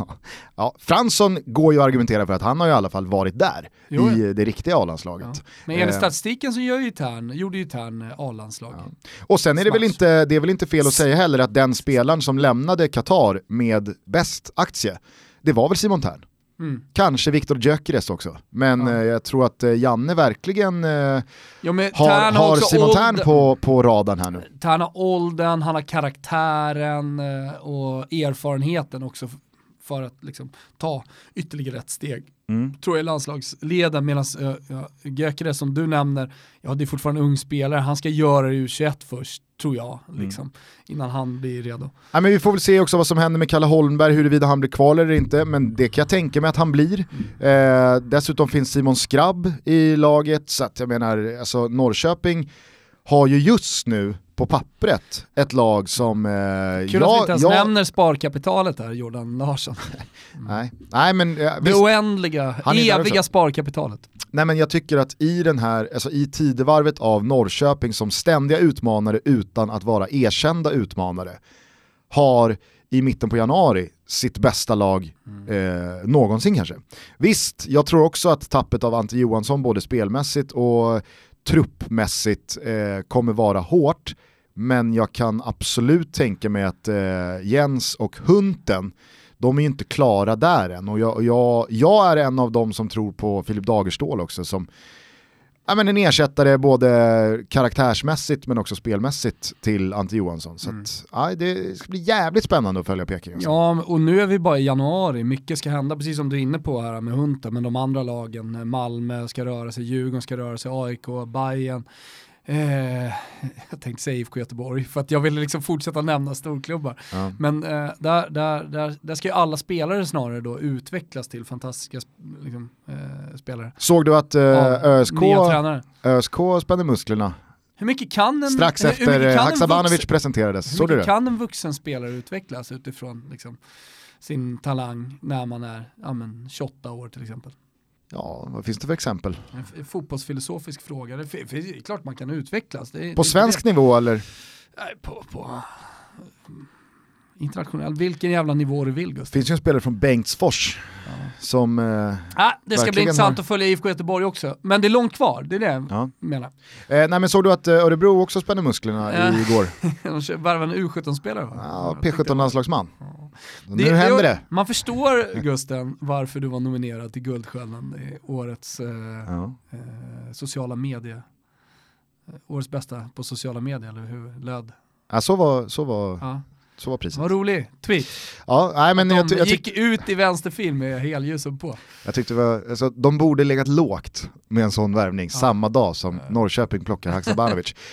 [SPEAKER 1] ja, Fransson går ju att argumentera för att han har ju i alla fall varit där jo. i det riktiga A-landslaget. Ja.
[SPEAKER 2] Men enligt eh. statistiken så gör ju Tern, gjorde ju Tern eh, A-landslag. Ja.
[SPEAKER 1] Och sen är det, väl inte, det är väl inte fel att säga heller att den spelaren som lämnade Qatar med bäst aktie, det var väl Simon Tern. Mm. Kanske Viktor Gyökeres också, men ja. eh, jag tror att eh, Janne verkligen eh, ja, har, har Simon Tern på, på radarn här nu.
[SPEAKER 2] Tern har åldern, han har karaktären och erfarenheten också för att liksom, ta ytterligare ett steg.
[SPEAKER 1] Mm.
[SPEAKER 2] Tror jag är landslagsledaren medan ja, Gyökeres som du nämner, ja det är fortfarande en ung spelare, han ska göra det i U21 först tror jag,
[SPEAKER 1] Mm.
[SPEAKER 2] liksom, innan han blir redo.
[SPEAKER 1] Ja, men vi får väl se också vad som händer med Kalle Holmberg, huruvida han blir kvar eller inte, men det kan jag tänka mig att han blir. Eh, dessutom finns Simon Skrabb i laget, så att jag menar, alltså Norrköping har ju just nu på pappret ett lag som... Eh,
[SPEAKER 2] Kul att vi inte ens
[SPEAKER 1] jag-
[SPEAKER 2] nämner sparkapitalet där, Jordan Larsson.
[SPEAKER 1] Nej, nej men eh,
[SPEAKER 2] Det
[SPEAKER 1] visst,
[SPEAKER 2] oändliga, eviga sparkapitalet.
[SPEAKER 1] Nej men jag tycker att i den här, alltså i tidevarvet av Norrköping som ständiga utmanare utan att vara erkända utmanare, har i mitten på januari sitt bästa lag eh, någonsin kanske. Visst, jag tror också att tappet av Ante Johansson både spelmässigt och truppmässigt eh, kommer vara hårt, men jag kan absolut tänka mig att eh, Jens och Hunten de är ju inte klara där än. Och jag, jag, jag är en av dem som tror på Filip Dagerstål också som ja, men en ersättare både karaktärsmässigt men också spelmässigt till Ante Johansson. Så att, ja, det ska bli jävligt spännande att följa Peking. Alltså.
[SPEAKER 2] Ja, och nu är vi bara i januari, mycket ska hända, precis som du är inne på här med Hunten, men de andra lagen, Malmö ska röra sig, Djurgården ska röra sig, AIK, Bayern Eh, jag tänkte säga IFK Göteborg för att jag ville liksom fortsätta nämna storklubbar.
[SPEAKER 1] Ja.
[SPEAKER 2] Men eh, där, där, där, där ska ju alla spelare snarare då utvecklas till fantastiska liksom, eh, spelare.
[SPEAKER 1] Såg du att eh,
[SPEAKER 2] Ja,
[SPEAKER 1] ÖSK. ÖSK spände musklerna
[SPEAKER 2] Hur mycket kan en,
[SPEAKER 1] strax
[SPEAKER 2] hur-
[SPEAKER 1] efter Haksabanovic
[SPEAKER 2] vuxen-
[SPEAKER 1] presenterades?
[SPEAKER 2] Hur
[SPEAKER 1] Såg du det?
[SPEAKER 2] kan en vuxen spelare utvecklas utifrån liksom, sin talang när man är ja, men, 28 år till exempel?
[SPEAKER 1] Ja, vad finns det för exempel?
[SPEAKER 2] En fotbollsfilosofisk fråga. Det, det är klart man kan utvecklas. Det, det
[SPEAKER 1] På
[SPEAKER 2] inte
[SPEAKER 1] svensk
[SPEAKER 2] det.
[SPEAKER 1] nivå eller?
[SPEAKER 2] Nej, på, på internationell. Vilken jävla nivå du vill Gustav.
[SPEAKER 1] finns ju en spelare från Bengtsfors som... Eh,
[SPEAKER 2] Ah, det ska bli intressant
[SPEAKER 1] har-
[SPEAKER 2] att följa IFK Göteborg också. Men det är långt kvar, det är det jag
[SPEAKER 1] ja.
[SPEAKER 2] menar.
[SPEAKER 1] eh, nej men såg du att eh, Örebro också spände musklerna
[SPEAKER 2] Ja.
[SPEAKER 1] igår?
[SPEAKER 2] De värvar en U17-spelare va?
[SPEAKER 1] Ja,
[SPEAKER 2] Jag tyckte-
[SPEAKER 1] P17-landslagsman. Nu
[SPEAKER 2] Det-
[SPEAKER 1] händer det.
[SPEAKER 2] Man förstår Gusten varför du var nominerad till Guldstjärnan i årets eh,
[SPEAKER 1] Ja.
[SPEAKER 2] eh, sociala medier. Eh, Årets bästa på sociala medier, eller hur löd?
[SPEAKER 1] Ja, så, var, så, var,
[SPEAKER 2] Ja.
[SPEAKER 1] Så var priset.
[SPEAKER 2] Vad rolig tweet.
[SPEAKER 1] Ja, nej, men jag, jag,
[SPEAKER 2] gick ut i vänsterfilm med helljusen på.
[SPEAKER 1] jag tyckte var, alltså, de borde legat lågt med en sån värvning samma dag som Norrköping plockar Haksabanovic.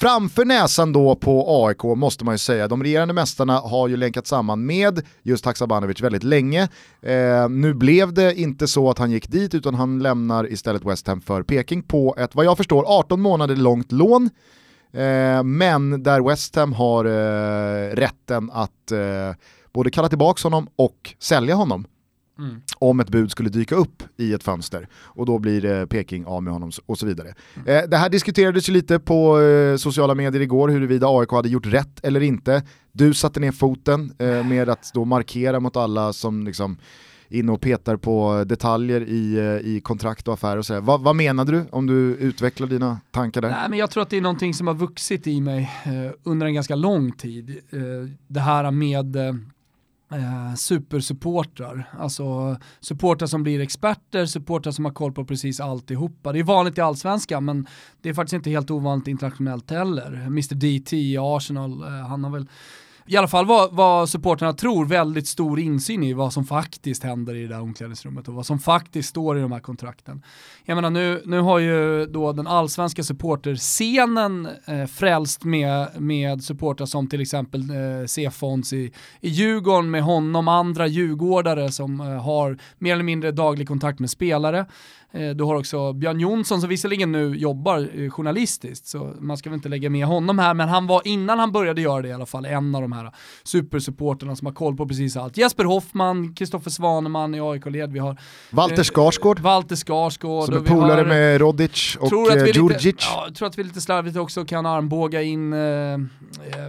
[SPEAKER 1] Framför näsan då på AIK måste man ju säga, de regerande mästarna har ju länkat samman med just Haksabanovic väldigt länge. Eh, nu blev det inte så att han gick dit utan han lämnar istället West Ham för Peking på ett, vad jag förstår, 18 månader långt lån. Eh, men där West Ham har eh, rätten att eh, både kalla tillbaka honom och sälja honom
[SPEAKER 2] Mm.
[SPEAKER 1] om ett bud skulle dyka upp i ett fönster och då blir eh, Peking av med honom och så vidare. Eh, det här diskuterades ju lite på sociala medier igår huruvida AIK hade gjort rätt eller inte. Du satte ner foten med att då markera mot alla som liksom inne och petar på detaljer i, eh, i kontrakt och affärer och sådär. Vad, vad menade du om du utvecklar dina tankar där?
[SPEAKER 2] Nej, men jag tror att det är någonting som har vuxit i mig eh, under en ganska lång tid. Eh, det här med eh, eh, supersupportrar, alltså supportrar som blir experter, supportrar som har koll på precis alltihopa. Det är vanligt i allsvenskan men det är faktiskt inte helt ovanligt internationellt heller. Mr DT i Arsenal, eh, han har väl i alla fall vad, vad supporterna tror, väldigt stor insyn i vad som faktiskt händer i det där omklädningsrummet och vad som faktiskt står i de här kontrakten. Jag menar nu, nu har ju då den allsvenska supporterscenen eh, frälst med, med supportrar som till exempel eh, C-Fons i, i Djurgården med honom, andra djurgårdare som eh, har mer eller mindre daglig kontakt med spelare. Eh, Du har också Björn Jonsson som visserligen nu jobbar eh, journalistiskt, så man ska väl inte lägga med honom här, men han var innan han började göra det i alla fall en av de här supersupporterna som har koll på precis allt. Jesper Hoffman, Kristoffer Svaneman i AIK-led, vi har
[SPEAKER 1] Walter
[SPEAKER 2] eh,
[SPEAKER 1] Skarsgård
[SPEAKER 2] Walter Skarsgård.
[SPEAKER 1] som är polare med Rodic och
[SPEAKER 2] tror
[SPEAKER 1] eh,
[SPEAKER 2] vi lite,
[SPEAKER 1] Djurdjic.
[SPEAKER 2] ja, jag tror att vi lite slarvigt också kan armbåga in, eh,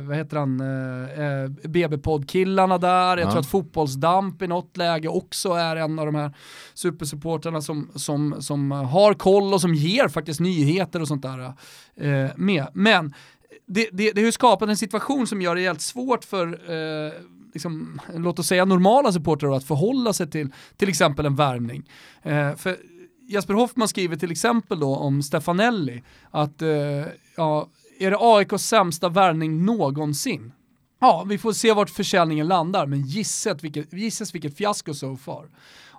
[SPEAKER 2] vad heter han, eh, BB-poddkillarna där. Jag
[SPEAKER 1] Ja.
[SPEAKER 2] tror att Fotbollsdamp i något läge också är en av de här supersupportrarna som, som, som har koll och som ger faktiskt nyheter och sånt där eh, med. Men det, det, det har ju skapat en situation som gör det helt svårt för eh, liksom, låt oss säga normala supportrar att förhålla sig till till exempel en värvning. Eh, för Jesper Hoffman skriver till exempel då om Stefanelli att eh, ja, är det AIKs sämsta värvning någonsin? ja, vi får se vart försäljningen landar, men gisset vilket, gissas vilket fiasko so far.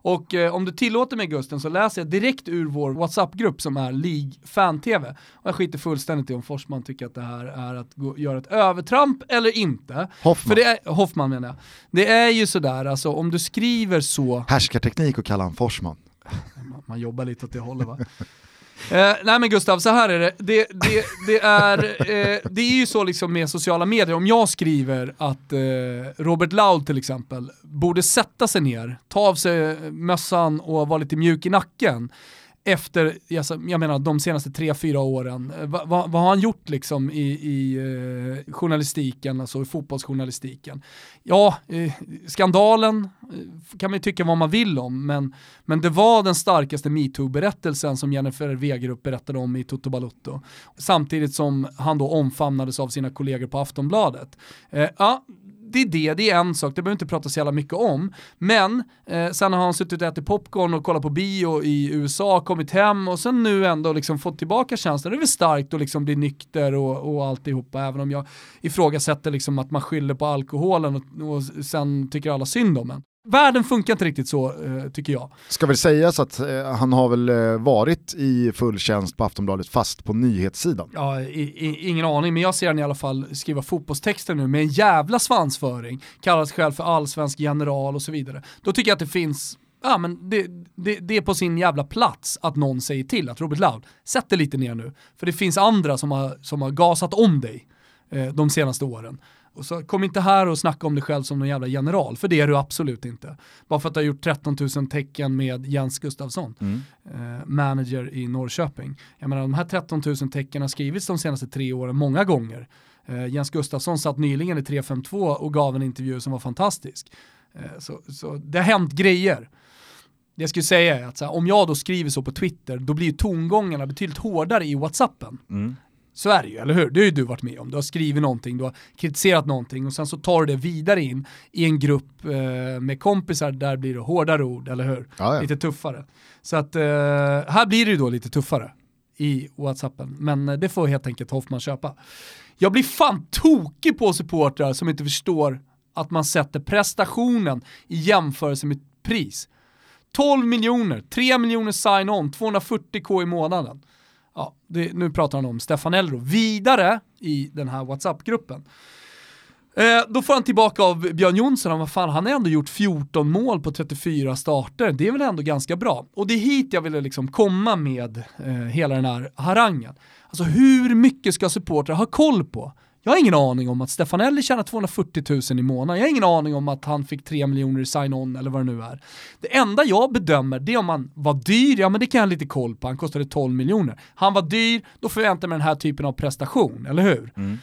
[SPEAKER 2] Och eh, om du tillåter mig Gusten så läser jag direkt ur vår WhatsApp-grupp som är League Fan-TV. Och jag skiter fullständigt i om Forsman tycker att det här är att gå, göra ett övertramp eller inte.
[SPEAKER 1] Hoffman.
[SPEAKER 2] För det är, Hoffman menar jag. Det är ju sådär, alltså om du skriver så...
[SPEAKER 1] Härskarteknik och kalla han Forsman.
[SPEAKER 2] Man, man jobbar lite åt det hållet va? Eh, nej men Gustav, så här är det. Det, det, det är, eh, det är ju så liksom med sociala medier, om jag skriver att eh, Robert Laul till exempel borde sätta sig ner, ta av sig mössan och vara lite mjuk i nacken, efter, jag menar de senaste tre, fyra åren, eh, vad, vad, vad har han gjort liksom i, i eh, journalistiken, alltså i fotbollsjournalistiken? Ja, eh, skandalen eh, kan man ju tycka vad man vill om, men, men det var den starkaste metoo-berättelsen som Jennifer Wegerup berättade om i Toto Balutto. Samtidigt som han då omfamnades av sina kollegor på Aftonbladet. Eh, ja, det är det, det är en sak, det behöver inte prata så jävla mycket om. Men eh, sen har han suttit och ätit popcorn och kollat på bio i USA, kommit hem och sen nu ändå liksom fått tillbaka känslan. Det är väl starkt att liksom bli nykter och, och alltihopa, även om jag ifrågasätter liksom att man skyller på alkoholen och, och sen tycker alla synd om en. Världen funkar inte riktigt så, eh, tycker jag.
[SPEAKER 1] Ska väl sägas att eh, han har väl eh, varit i full tjänst på Aftonbladet fast på nyhetssidan.
[SPEAKER 2] Ja, i, i, ingen aning, men jag ser han i alla fall skriva fotbollstexter nu med en jävla svansföring, kallar sig själv för allsvensk general och så vidare. Då tycker jag att det finns Ja men det, det, det, är på sin jävla plats att någon säger till att Robert Laud, sätt dig lite ner nu. För det finns andra som har, som har gasat om dig eh, de senaste åren. Och så kom inte här och snacka om dig själv som någon jävla general, för det är du absolut inte. Bara för att du har gjort 13 000 tecken med Jens Gustafsson, mm. eh, manager i Norrköping. Jag menar de här 13 000 tecken har skrivits de senaste tre åren många gånger. Eh, Jens Gustafsson satt nyligen i 352 och gav en intervju som var fantastisk. Eh, så, så det har hänt grejer. Det jag skulle säga är att här, om jag då skriver så på Twitter, då blir tongångarna betydligt hårdare i WhatsAppen. Mm. Så är det ju, eller hur? Det har ju du varit med om. Du har skrivit någonting, du har kritiserat någonting och sen så tar du det vidare in i en grupp eh, med kompisar, där blir det hårdare ord, eller hur? Ja, ja. Lite tuffare. Så att eh, här blir det ju då lite tuffare i WhatsAppen, men eh, det får helt enkelt Hoffman köpa. Jag blir fan tokig på supportrar som inte förstår att man sätter prestationen i jämförelse med pris. 12 miljoner, 3 miljoner sign-on, 240k i månaden ja, det, nu pratar han om Stefan Elro, vidare i den här WhatsApp-gruppen. Eh, då får han tillbaka av Björn Jonsson, vad fan, han har ändå gjort 14 mål på 34 starter, det är väl ändå ganska bra. Och det är hit jag ville liksom komma med eh, hela den här harangen. Alltså hur mycket ska supportrar ha koll på? Jag har ingen aning om att Stefanelli tjänar 240 000 i månaden, jag har ingen aning om att han fick 3 miljoner i sign-on eller vad det nu är. Det enda jag bedömer det är om han var dyr, ja men det kan jag ha lite koll på, han kostade 12 miljoner. Han var dyr, då förväntar jag mig den här typen av prestation, eller hur? Mm.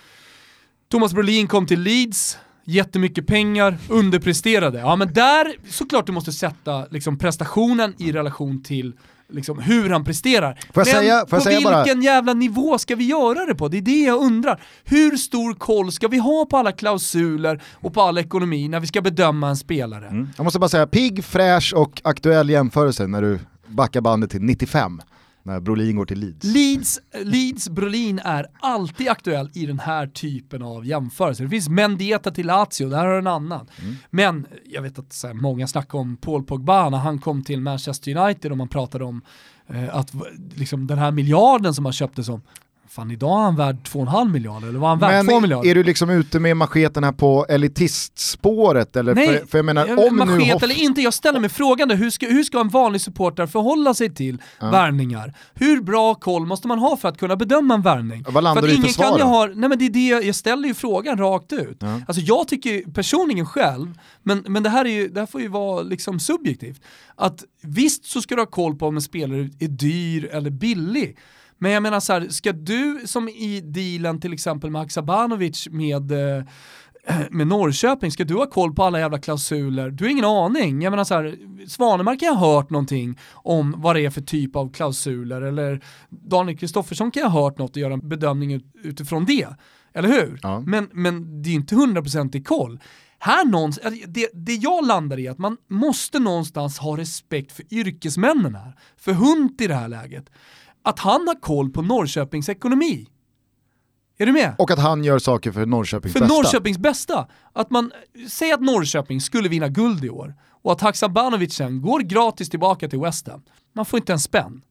[SPEAKER 2] Thomas Brolin kom till Leeds, jättemycket pengar, underpresterade. Ja men där, såklart du måste sätta liksom, prestationen i relation till liksom, hur han presterar.
[SPEAKER 1] Men säga,
[SPEAKER 2] på
[SPEAKER 1] vilken
[SPEAKER 2] bara... jävla nivå ska vi göra det på? Det är det jag undrar. Hur stor koll ska vi ha på alla klausuler och på all ekonomi när vi ska bedöma en spelare? Mm.
[SPEAKER 1] Jag måste bara säga, pigg, fräsch och aktuell jämförelse när du backar bandet till 95 när Brolin går till Leeds.
[SPEAKER 2] Leeds, Leeds Brolin är alltid aktuell i den här typen av jämförelser. Det finns Mendieta till Lazio, där har en annan. Mm. Men jag vet att här, många snackar om Paul Pogba när han kom till Manchester United och man pratade om eh, att liksom, den här miljarden som han köpte som Fan idag är han värd 2,5 miljarder, eller var han värd 2 miljarder?
[SPEAKER 1] är du liksom ute med macheten här på elitistspåret? Eller?
[SPEAKER 2] Nej,
[SPEAKER 1] för, för jag menar,
[SPEAKER 2] om machet nu eller inte, jag ställer mig frågan hur ska, hur ska en vanlig supporter förhålla sig till ja. värvningar? Hur bra koll måste man ha för att kunna bedöma en värvning?
[SPEAKER 1] Vad landar du i för svar?
[SPEAKER 2] Ha, nej men det är det, jag ställer ju frågan rakt ut. Ja. Alltså jag tycker personligen själv, men, men det, här är ju, det här får ju vara liksom subjektivt, att visst så ska du ha koll på om en spelare är dyr eller billig, men jag menar så här, ska du som i dealen till exempel med Haksabanovic med eh, med Norrköping, ska du ha koll på alla jävla klausuler? Du har ingen aning. Jag menar så här, Svanemark har hört någonting om vad det är för typ av klausuler, eller Daniel Kristoffersson kan ha hört något och göra en bedömning utifrån det. Eller hur? Ja. Men, men det är inte hundraprocentig koll. Här någonstans, det, det jag landar i är att man måste någonstans ha respekt för yrkesmännen här. För Hunt i det här läget att han har koll på Norrköpings ekonomi. Är du med?
[SPEAKER 1] Och att han gör saker för Norrköpings
[SPEAKER 2] För
[SPEAKER 1] bästa.
[SPEAKER 2] Norrköpings bästa. Att man, säg att Norrköping skulle vinna guld i år och att Haksabanovic sen går gratis tillbaka till West Ham. Man får inte en spänn.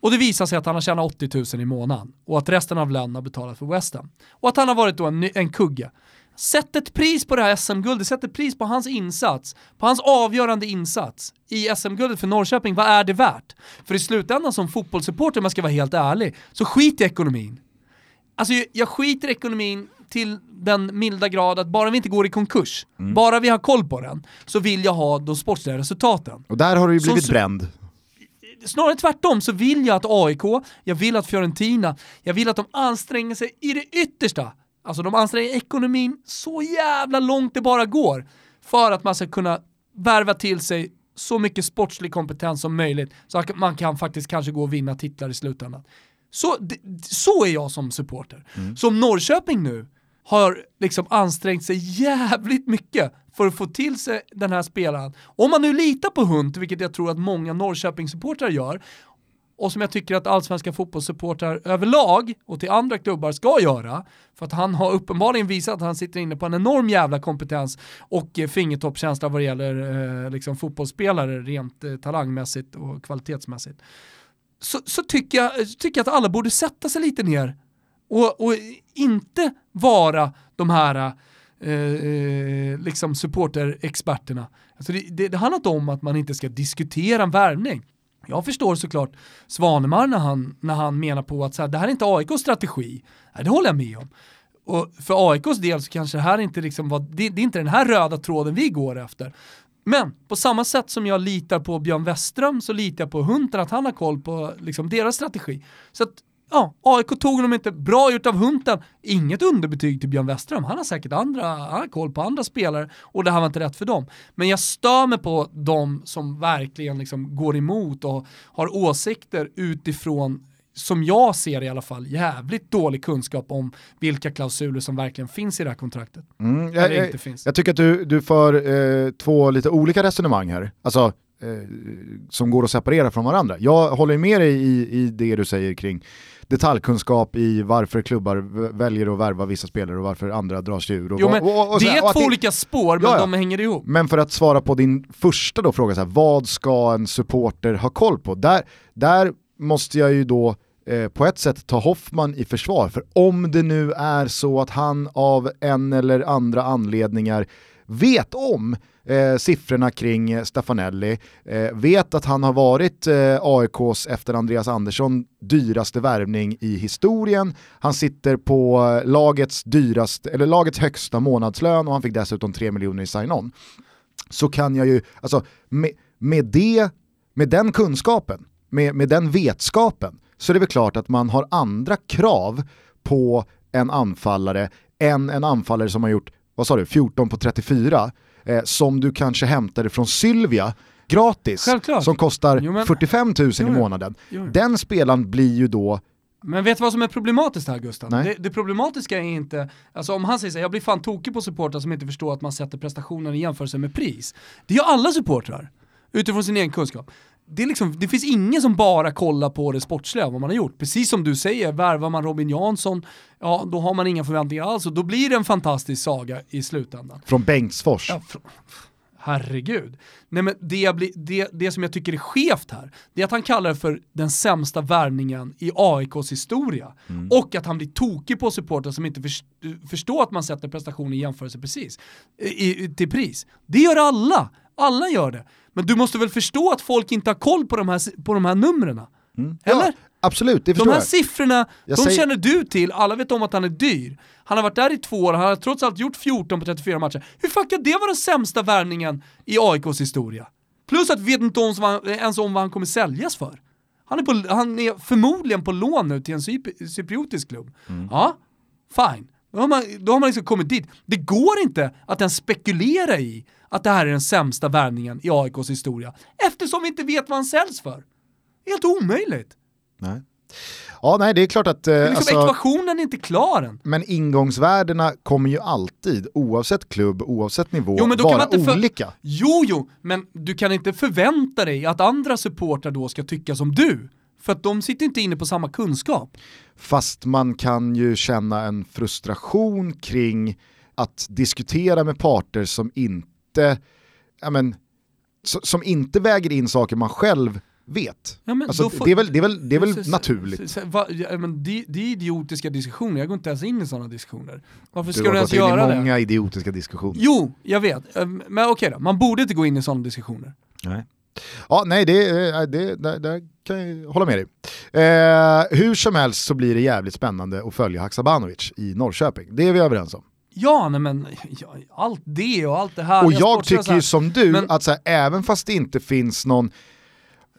[SPEAKER 2] Och det visar sig att han har tjänat 80 000 i månaden och att resten av lönen har betalat för West Ham. Och att han har varit då en, en kugge. Sätt ett pris på det här SM-guldet, sätt ett pris på hans insats, på hans avgörande insats i SM-guldet för Norrköping. Vad är det värt? För i slutändan som fotbollssupporter, om jag ska vara helt ärlig, så skit i ekonomin. Alltså jag- skiter i ekonomin till den milda grad att bara vi inte går i konkurs, bara vi har koll på den, så vill jag ha de sportsliga resultaten.
[SPEAKER 1] Och där har du ju blivit
[SPEAKER 2] så-
[SPEAKER 1] bränd.
[SPEAKER 2] Snarare tvärtom så vill jag att AIK, jag vill att Fiorentina, jag vill att de anstränger sig i det yttersta. Alltså de anstränger ekonomin så jävla långt det bara går för att man ska kunna värva till sig så mycket sportslig kompetens som möjligt så att man kan faktiskt kanske gå och vinna titlar i slutändan. Så, så är jag som supporter. Som Norrköping nu har liksom ansträngt sig jävligt mycket för att få till sig den här spelaren. Om man nu litar på Hunt, vilket jag tror att många Norrköpingssupportrar gör, och som jag tycker att allsvenska fotbollssupportrar överlag och till andra klubbar ska göra, för att han har uppenbarligen visat att han sitter inne på en enorm jävla kompetens och eh, fingertoppskänsla vad det gäller eh, liksom fotbollsspelare rent eh, talangmässigt och kvalitetsmässigt. Så, så tycker, jag, eh, tycker jag att alla borde sätta sig lite ner och, och inte vara de här eh, eh, liksom supporterexperterna. Alltså det, det, det handlar inte om att man inte ska diskutera en värvning. Jag förstår såklart Svanemar när han, när han menar på att så här, det här är inte AIKs strategi. Nej, det håller jag med om. Och för AIKs del så kanske det här inte liksom var, det, det är inte den här röda tråden vi går efter. Men på samma sätt som jag litar på Björn Westström så litar jag på Hunter att han har koll på liksom, deras strategi. Så att ja, AIK tog honom inte, bra gjort av Hunten, inget underbetyg till Björn Westström, han har säkert andra, han har koll på andra spelare och det här var inte rätt för dem. Men jag stör mig på de som verkligen liksom går emot och har åsikter utifrån som jag ser i alla fall, jävligt dålig kunskap om vilka klausuler som verkligen finns i det här kontraktet.
[SPEAKER 1] Mm,
[SPEAKER 2] Eller
[SPEAKER 1] jag, jag,
[SPEAKER 2] inte finns.
[SPEAKER 1] jag tycker att du, du för eh, två lite olika resonemang här, alltså, eh, som går att separera från varandra. Jag håller med dig i, i det du säger kring detaljkunskap i varför klubbar väljer att värva vissa spelare och varför andra drar sig ur. Och,
[SPEAKER 2] Jo men
[SPEAKER 1] och- och-
[SPEAKER 2] det är två olika spår men
[SPEAKER 1] Ja, ja.
[SPEAKER 2] de hänger ihop.
[SPEAKER 1] Men för att svara på din första då fråga, så här, vad ska en supporter ha koll på? Där, där måste jag ju då eh, på ett sätt ta Hoffman i försvar, för om det nu är så att han av en eller andra anledningar vet om eh, siffrorna kring Stefanelli, eh, vet att han har varit eh, AIKs efter Andreas Andersson dyraste värvning i historien, han sitter på eh, lagets dyraste, eller lagets högsta månadslön och han fick dessutom 3 miljoner i sign-on. Så kan jag ju, alltså med, med, det, med den kunskapen, med, med den vetskapen, så är det väl klart att man har andra krav på en anfallare än en anfallare som har gjort, vad sa du, 14 på 34, eh, som du kanske hämtade från Sylvia gratis,
[SPEAKER 2] Självklart.
[SPEAKER 1] som kostar
[SPEAKER 2] Jo, men-
[SPEAKER 1] 45 000
[SPEAKER 2] Jo,
[SPEAKER 1] i månaden.
[SPEAKER 2] Jo.
[SPEAKER 1] Den spelaren blir ju då,
[SPEAKER 2] Men vet du vad som är problematiskt här Gustav? Det, det problematiska är inte, alltså om han säger så här, jag blir fan tokig på supportrar som inte förstår att man sätter prestationen i jämförelse med pris. Det gör alla supportrar, utifrån sin egen kunskap. Det, är liksom, det finns ingen som bara kollar på det sportsliga, vad man har gjort. Precis som du säger, värvar man Robin Jansson, ja då har man inga förväntningar alls och då blir det en fantastisk saga i slutändan.
[SPEAKER 1] från Bengtsfors.
[SPEAKER 2] Ja, fr- herregud. Nej, men det, blir, det, det som jag tycker är skevt här, det är att han kallar det för den sämsta värvningen i AIKs historia. Och att han blir tokig på supportrar som inte först, förstår att man sätter prestation i jämförelse precis, i, i, till pris. Det gör alla, alla gör det. Men du måste väl förstå att folk inte har koll på de här, på de här numren? Eller?
[SPEAKER 1] Ja, absolut, det
[SPEAKER 2] De här
[SPEAKER 1] jag.
[SPEAKER 2] siffrorna,
[SPEAKER 1] Jag
[SPEAKER 2] de
[SPEAKER 1] säger-
[SPEAKER 2] känner du till, alla vet om att han är dyr. Han har varit där i två år, han har trots allt gjort 14 på 34 matcher. Hur fan kan det vara den sämsta värvningen i AIKs historia? Plus att vi vet inte ens, om vad han kommer säljas för. Han är, på, han är förmodligen på lån nu till en cyp- cypriotisk klubb. Ja, fine. Då har, man, då har man liksom kommit dit. Det går inte att ens spekulera i att det här är den sämsta värvningen i AIKs historia. Eftersom vi inte vet vad han säljs för. Helt omöjligt.
[SPEAKER 1] Nej. Ja, nej, det är klart att... Eh,
[SPEAKER 2] är liksom,
[SPEAKER 1] alltså,
[SPEAKER 2] ekvationen är inte klar än.
[SPEAKER 1] men ingångsvärdena kommer ju alltid, oavsett klubb, oavsett nivå,
[SPEAKER 2] Jo, men då kan
[SPEAKER 1] vara
[SPEAKER 2] man inte
[SPEAKER 1] olika.
[SPEAKER 2] Jo, jo, men du kan inte förvänta dig att andra supportrar då ska tycka som du. För att de sitter inte inne på samma kunskap.
[SPEAKER 1] Fast man kan ju känna en frustration kring att diskutera med parter som inte, ja men, som inte väger in saker man själv vet.
[SPEAKER 2] Ja,
[SPEAKER 1] alltså,
[SPEAKER 2] får,
[SPEAKER 1] det är väl, det är väl, det är väl naturligt.
[SPEAKER 2] Så, va, ja, men det, det, är idiotiska diskussioner, jag går inte ens in i sådana diskussioner. Varför ska
[SPEAKER 1] du,
[SPEAKER 2] du ens göra det?
[SPEAKER 1] Du har gått in i många idiotiska diskussioner.
[SPEAKER 2] Jo, jag vet. Ehm, men okej då, man borde inte gå in i sådana diskussioner.
[SPEAKER 1] Nej. Ja, nej, det, det, det, det kan jag hålla med dig. Eh, hur som helst så blir det jävligt spännande att följa Haksabanovic i Norrköping. Det är vi överens om.
[SPEAKER 2] Ja, nej men ja, allt det och allt det här.
[SPEAKER 1] Och jag tycker ju som du, men... att så här, även fast det inte finns någon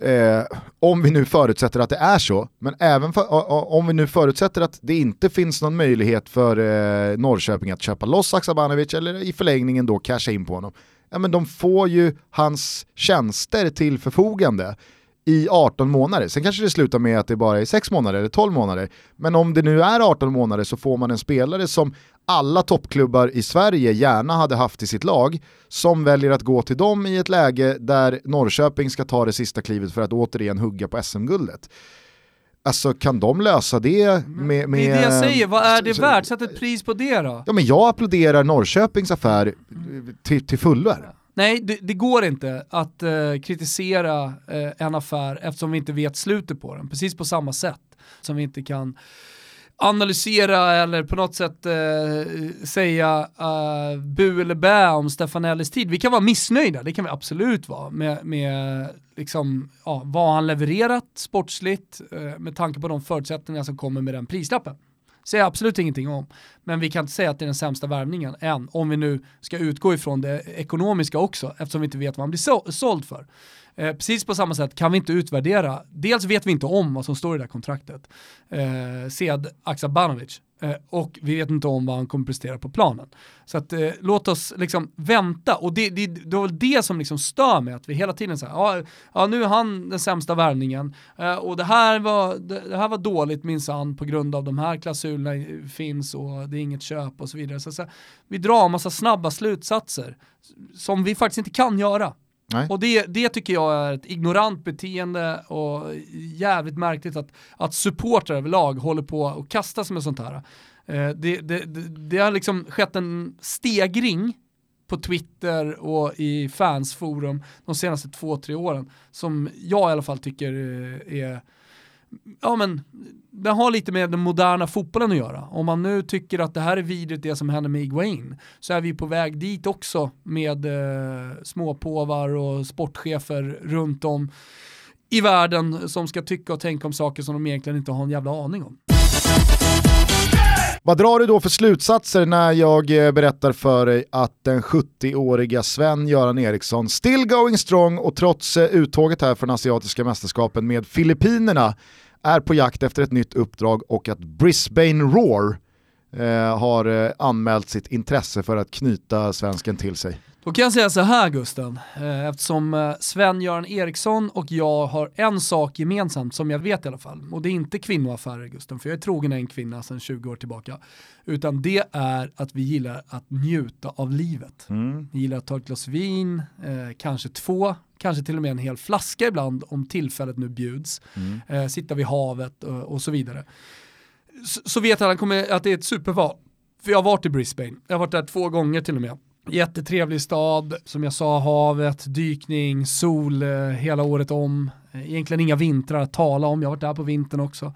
[SPEAKER 1] Eh, om vi nu förutsätter att det är så, men även för, om vi nu förutsätter att det inte finns någon möjlighet för eh, Norrköping att köpa loss Haksabanovic eller i förlängningen då casha in på honom, ja men de får ju hans tjänster till förfogande i 18 månader. Sen kanske det slutar med att det bara är 6 månader eller 12 månader. Men om det nu är 18 månader så får man en spelare som alla toppklubbar i Sverige gärna hade haft i sitt lag, som väljer att gå till dem i ett läge där Norrköping ska ta det sista klivet för att återigen hugga på SM-guldet. Alltså kan de lösa det med... med
[SPEAKER 2] det är det jag säger, vad är det värt? Sätt ett pris på det då.
[SPEAKER 1] Ja men jag applåderar Norrköpings affär till, till fullo.
[SPEAKER 2] Nej, det, det, går inte att uh, kritisera uh, en affär eftersom vi inte vet slutet på den. Precis på samma sätt som vi inte kan analysera eller på något sätt eh, säga eh, bu eller bä om Stefanellis tid. Vi kan vara missnöjda, det kan vi absolut vara, med, med liksom, ja, vad han levererat sportsligt eh, med tanke på de förutsättningar som kommer med den prislappen säger jag absolut ingenting om. Men vi kan inte säga att det är den sämsta värvningen än, om vi nu ska utgå ifrån det ekonomiska också, eftersom vi inte vet vad han blir såld för. Eh, precis på samma sätt kan vi inte utvärdera, dels vet vi inte om vad som står i det här kontraktet, eh, Sead Aksabanovic, eh, och vi vet inte om vad han kommer prestera på planen. Så att, eh, låt oss liksom vänta, och det, det, det var väl det som liksom stör mig, att vi hela tiden säger ja, ja nu är han den sämsta värvningen, eh, och det här var, det, det här var dåligt minsann på grund av de här klausulerna finns och det är inget köp och så vidare. Så, så vi drar en massa snabba slutsatser som vi faktiskt inte kan göra. Nej. Och det, det tycker jag är ett ignorant beteende och jävligt märkligt att, att supportrar överlag håller på och kastar sig med sånt här. Eh, det, det, det, det har liksom skett en stegring på Twitter och i fansforum de senaste två, tre åren som jag i alla fall tycker eh, är ja men, det har lite med den moderna fotbollen att göra. Om man nu tycker att det här är vidrigt det som händer med Iguain så är vi på väg dit också med eh, småpåvar och sportchefer runt om i världen som ska tycka och tänka om saker som de egentligen inte har en jävla aning om.
[SPEAKER 1] Vad drar du då för slutsatser när jag eh, berättar för dig att den 70-åriga Sven-Göran Eriksson still going strong och trots eh, uttåget här från asiatiska mästerskapen med Filippinerna är på jakt efter ett nytt uppdrag och att Brisbane Roar eh, har eh, anmält sitt intresse för att knyta svensken till sig.
[SPEAKER 2] Då kan jag säga så här Gusten, eh, eftersom Sven-Göran Eriksson och jag har en sak gemensamt som jag vet i alla fall, och det är inte kvinnoaffärer Gusten, för jag är trogen en kvinna sedan 20 år tillbaka, utan det är att vi gillar att njuta av livet. Mm. Vi gillar att ta ett glas vin, eh, kanske två, kanske till och med en hel flaska ibland om tillfället nu bjuds, mm. eh, sitta vid havet och, och så vidare. Så, vet han att det är ett superval, för jag har varit i Brisbane, jag har varit där två gånger till och med. Jättetrevlig stad, som jag sa, havet, dykning, sol eh, hela året om. Eh, egentligen inga vintrar att tala om, jag har varit där på vintern också.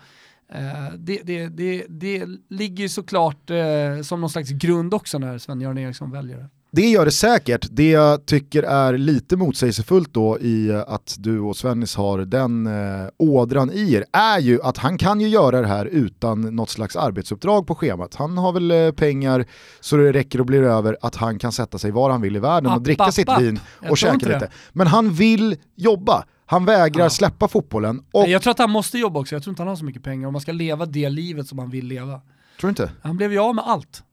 [SPEAKER 2] Eh, det, det, det, det ligger såklart eh, som någon slags grund också när Sven-Göran Eriksson väljer det.
[SPEAKER 1] Det gör det säkert. Det jag tycker är lite motsägelsefullt då i att du och Svennis har den eh, ådran i er är ju att han kan ju göra det här utan något slags arbetsuppdrag på schemat. Han har väl eh, pengar så det räcker och blir över att han kan sätta sig var han vill i världen app, och dricka app, sitt app. vin och käka lite. Men han vill jobba. Han vägrar ja. släppa fotbollen.
[SPEAKER 2] Och... Jag tror att han måste jobba också, jag tror inte han har så mycket pengar om man ska leva det livet som han vill leva.
[SPEAKER 1] Tror du inte?
[SPEAKER 2] Han blev ju av med allt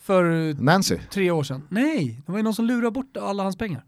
[SPEAKER 2] för
[SPEAKER 1] Nancy.
[SPEAKER 2] tre år sedan. Nej, det var ju någon som lurade bort alla hans pengar.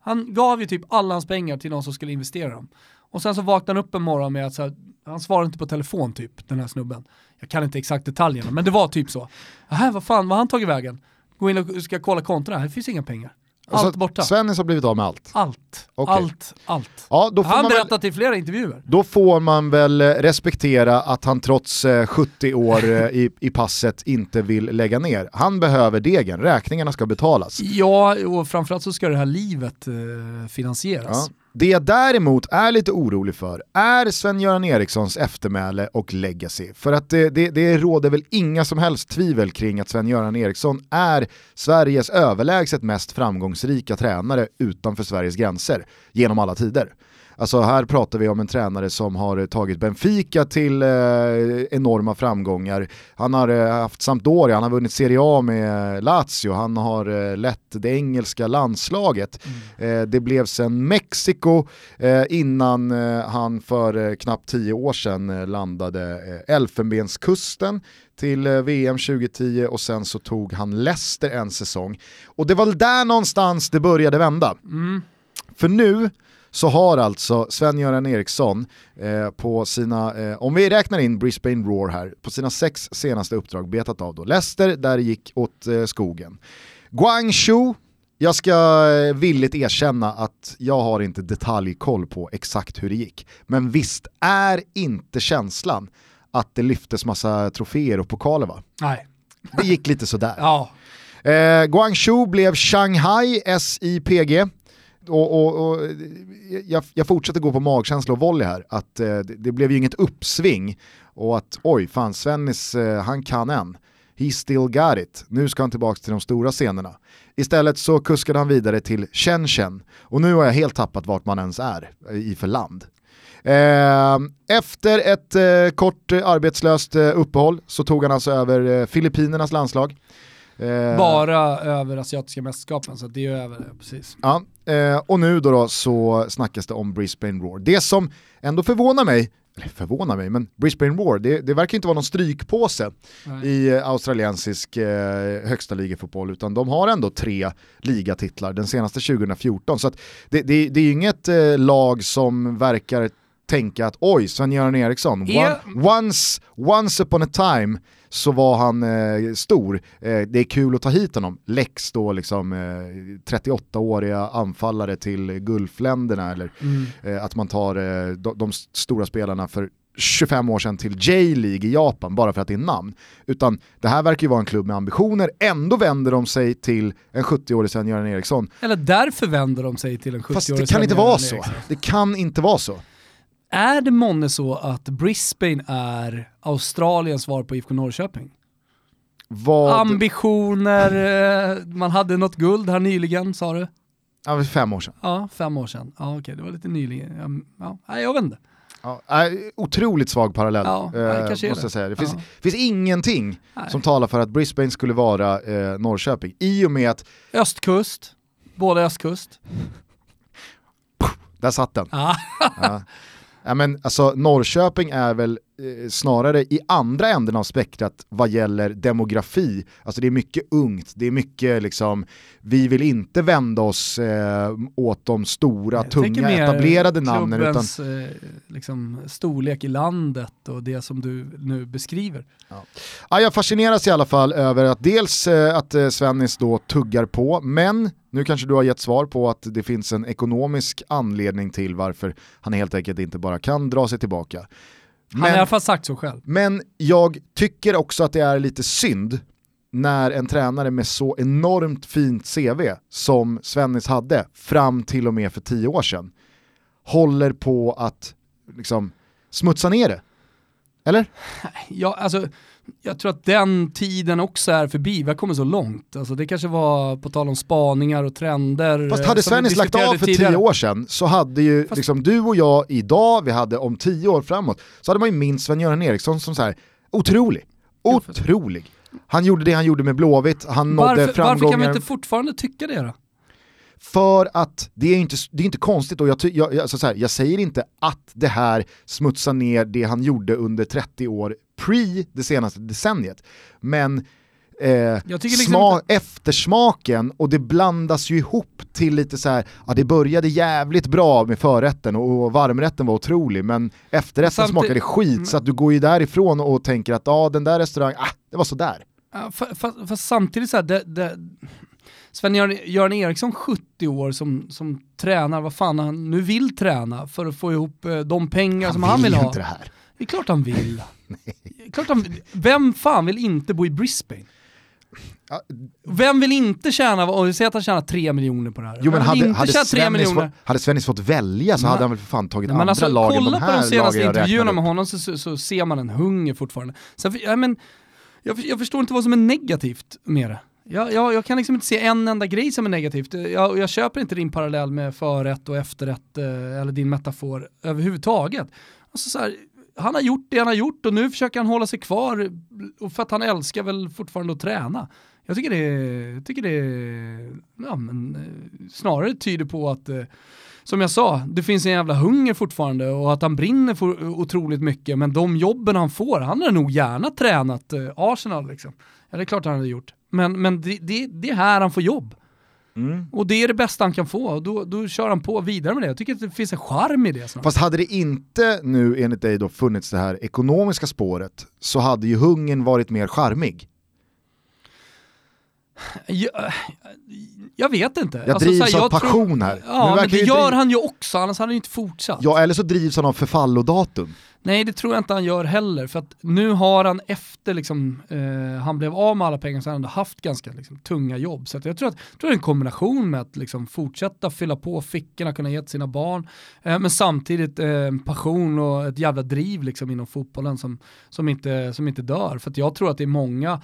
[SPEAKER 2] Han gav ju typ alla hans pengar till någon som skulle investera dem. Och sen så vaknade han upp en morgon med att så här, han svarade inte på telefon typ, den här snubben. Jag kan inte exakt detaljerna, men det var typ så. Här, vad fan, vad har han tagit vägen? Gå in och ska kolla kontona, här finns inga pengar. Allt borta.
[SPEAKER 1] Svennis har blivit av med allt.
[SPEAKER 2] Allt,
[SPEAKER 1] Okej.
[SPEAKER 2] allt, allt.
[SPEAKER 1] Ja, då får,
[SPEAKER 2] Han
[SPEAKER 1] man väl,
[SPEAKER 2] berättat i flera intervjuer.
[SPEAKER 1] då får man väl eh, respektera att han trots eh, 70 år eh, i, i passet inte vill lägga ner. Han behöver degen, räkningarna ska betalas.
[SPEAKER 2] Ja, och framförallt så ska det här livet eh, finansieras.
[SPEAKER 1] Ja. Det jag däremot är lite orolig för är Sven-Göran Erikssons eftermäle och legacy. För att det, det, det råder väl inga som helst tvivel kring att Sven-Göran Eriksson är Sveriges överlägset mest framgångsrika tränare utanför Sveriges gränser genom alla tider. Alltså här pratar vi om en tränare som har tagit Benfica till eh, enorma framgångar. Han har eh, haft Sampdoria, han har vunnit Serie A med Lazio, han har eh, lett det engelska landslaget. Eh, det blev sen Mexiko eh, innan eh, han för eh, knappt tio år sedan eh, landade eh, Elfenbenskusten till eh, VM 2010 och sen så tog han Leicester en säsong. Och det var där någonstans det började vända.
[SPEAKER 2] Mm.
[SPEAKER 1] För nu så har alltså Sven-Göran Eriksson eh, på sina, eh, om vi räknar in Brisbane Roar här, på sina sex senaste uppdrag betat av då. Leicester, där det gick åt eh, skogen. Guangzhou, jag ska eh, villigt erkänna att jag har inte detaljkoll på exakt hur det gick. Men visst är inte känslan att det lyftes massa troféer och pokaler va?
[SPEAKER 2] Nej.
[SPEAKER 1] Det gick lite sådär.
[SPEAKER 2] Ja.
[SPEAKER 1] Eh, Guangzhou blev Shanghai SIPG. Och, och, och, jag, jag fortsätter gå på magkänsla och volley här, att eh, det, det blev ju inget uppsving och att oj, fan Svennis, eh, han kan än. He still got it. Nu ska han tillbaka till de stora scenerna. Istället så kuskade han vidare till Shenzhen och nu har jag helt tappat vart man ens är i för land. Eh, efter ett eh, kort eh, arbetslöst eh, uppehåll så tog han alltså över eh, Filippinernas landslag. Eh,
[SPEAKER 2] Bara över asiatiska mästerskapen, så det är över det, precis.
[SPEAKER 1] Ja, eh, och nu då, då så snackas det om Brisbane Roar. Det som ändå förvånar mig, eller förvånar mig, men Brisbane Roar, det, det verkar inte vara någon strykpåse
[SPEAKER 2] Nej.
[SPEAKER 1] i australiensisk eh, högsta ligafotboll, utan de har ändå tre ligatitlar, den senaste 2014. Så det, det, det är inget eh, lag som verkar tänka att oj, Sven-Göran Eriksson, one, once, once upon a time så var han eh, stor. Eh, det är kul att ta hit honom. Lex då liksom eh, 38-åriga anfallare till Gulfländerna eller
[SPEAKER 2] Mm.
[SPEAKER 1] eh, att man tar eh, de, de stora spelarna för 25 år sedan till J-League i Japan bara för att det är namn. Utan det här verkar ju vara en klubb med ambitioner, ändå vänder de sig till en 70-årig Sven-Göran Eriksson.
[SPEAKER 2] Eller därför vänder de sig till en 70-årig
[SPEAKER 1] Fast det kan
[SPEAKER 2] Sven-Göran
[SPEAKER 1] inte vara så.
[SPEAKER 2] Eriksson.
[SPEAKER 1] Det kan inte vara så.
[SPEAKER 2] Är det månne så att Brisbane är Australiens svar på IFK Norrköping?
[SPEAKER 1] Vad...
[SPEAKER 2] Ambitioner, eh, man hade något guld här nyligen sa du?
[SPEAKER 1] Ja, fem år sedan.
[SPEAKER 2] Ja, fem år sedan. Ja, okej, det var lite nyligen. Ja, Ja, jag vet inte.
[SPEAKER 1] Ja, otroligt svag parallell,
[SPEAKER 2] Ja,
[SPEAKER 1] eh, måste jag säga. Det finns,
[SPEAKER 2] Ja.
[SPEAKER 1] finns ingenting
[SPEAKER 2] Nej.
[SPEAKER 1] som talar för att Brisbane skulle vara eh, Norrköping. I och med att,
[SPEAKER 2] Östkust, båda östkust.
[SPEAKER 1] där satt den.
[SPEAKER 2] Ja.
[SPEAKER 1] Ja. Men, alltså, Norrköping är väl snarare i andra änden av spektrat vad gäller demografi. Alltså det är mycket ungt, det är mycket liksom, vi vill inte vända oss eh, åt de stora,
[SPEAKER 2] Jag
[SPEAKER 1] tunga, etablerade namnen. Utan,
[SPEAKER 2] Klubbens eh, liksom, storlek i landet och det som du nu beskriver.
[SPEAKER 1] ja, jag fascineras i alla fall över att dels eh, att eh, Svennis då tuggar på, men nu kanske du har gett svar på att det finns en ekonomisk anledning till varför han helt enkelt inte bara kan dra sig tillbaka.
[SPEAKER 2] Han har i alla fall sagt så själv.
[SPEAKER 1] Men jag tycker också att det är lite synd när en tränare med så enormt fint CV som Svennis hade fram till och med för tio år sedan håller på att liksom smutsa ner det. Eller?
[SPEAKER 2] Ja, alltså, jag tror att den tiden också är förbi, vi har kommit så långt. Alltså, det kanske var på tal om spaningar och trender.
[SPEAKER 1] Fast
[SPEAKER 2] eh,
[SPEAKER 1] hade Svennis lagt av för
[SPEAKER 2] tidigare.
[SPEAKER 1] tio år sedan så hade ju
[SPEAKER 2] Fast-
[SPEAKER 1] liksom du och jag idag, vi hade om tio år framåt, så hade man ju minst Sven-Göran Eriksson som så här otrolig. Otrolig. Han gjorde det han gjorde med Blåvitt, han nådde
[SPEAKER 2] Varför,
[SPEAKER 1] framgångar.
[SPEAKER 2] varför kan vi inte fortfarande tycka det då?
[SPEAKER 1] För att det är inte, det är inte konstigt och jag, jag, jag, alltså så här, jag säger inte att det här smutsar ner det han gjorde under 30 år pre det senaste decenniet. Men eh,
[SPEAKER 2] liksom
[SPEAKER 1] sma- eftersmaken och det blandas ju ihop till lite så här, ja det började jävligt bra med förrätten och, varmrätten var otrolig men efterrätten
[SPEAKER 2] Samtid-
[SPEAKER 1] smakade skit så att du går ju därifrån och tänker att ja den där restaurangen, ah, det var sådär.
[SPEAKER 2] Ja, fa- fa- Fast samtidigt så här, det, det, Sven-Göran Eriksson 70 år som, som tränar, vad fan han nu vill träna för att få ihop eh, de pengar som han vill ha.
[SPEAKER 1] inte det här.
[SPEAKER 2] Det är klart han vill. klart han, vem fan vill inte bo i Brisbane?
[SPEAKER 1] Ja,
[SPEAKER 2] Vem vill inte tjäna, säg att han tjänar 3 miljoner på det här.
[SPEAKER 1] Jo men hade, hade,
[SPEAKER 2] tjäna 3
[SPEAKER 1] Svennis
[SPEAKER 2] miljoner?
[SPEAKER 1] fått, hade Svennis fått välja så
[SPEAKER 2] Nej.
[SPEAKER 1] hade han väl för fan tagit
[SPEAKER 2] Nej, men
[SPEAKER 1] andra
[SPEAKER 2] alltså,
[SPEAKER 1] lag än de
[SPEAKER 2] kolla
[SPEAKER 1] här
[SPEAKER 2] på de senaste intervjuerna med honom så, så, så ser man en hunger fortfarande. Sen, ja, men, jag, jag förstår inte vad som är negativt med det. Jag, jag, jag kan liksom inte se en enda grej som är negativt. Jag, jag köper inte din parallell med förrätt och efterrätt, eh, eller din metafor överhuvudtaget. Alltså så här, han har gjort det han har gjort och nu försöker han hålla sig kvar för att han älskar väl fortfarande att träna. Jag tycker det, tycker det ja, men, eh, snarare tyder på att eh, som jag sa, det finns en jävla hunger fortfarande och att han brinner för otroligt mycket, men de jobben han får, han hade nog gärna tränat eh, Arsenal liksom. Ja, det är klart han hade gjort. Men, men det, det, det är här han får jobb.
[SPEAKER 1] Mm.
[SPEAKER 2] Och det är det bästa han kan få, och då, då kör han på vidare med det. Jag tycker att det finns en charm i det. Snart.
[SPEAKER 1] Fast hade det inte nu enligt dig då funnits det här ekonomiska spåret så hade ju hungern varit mer charmig.
[SPEAKER 2] Jag, jag vet inte.
[SPEAKER 1] Jag drivs
[SPEAKER 2] så här,
[SPEAKER 1] av passion här. Nu
[SPEAKER 2] Ja, men det gör
[SPEAKER 1] driv-
[SPEAKER 2] han ju också, annars hade han ju inte fortsatt.
[SPEAKER 1] Ja, eller så drivs han av förfallodatum.
[SPEAKER 2] Nej det tror jag inte han gör heller, för att nu har han efter liksom, eh, han blev av med alla pengar så har han ändå haft ganska liksom, tunga jobb. Så att jag tror att jag tror det är en kombination med att liksom, fortsätta fylla på fickorna, kunna ge till sina barn, eh, men samtidigt eh, passion och ett jävla driv liksom, inom fotbollen som, som, inte, som inte dör. För att jag tror att det är många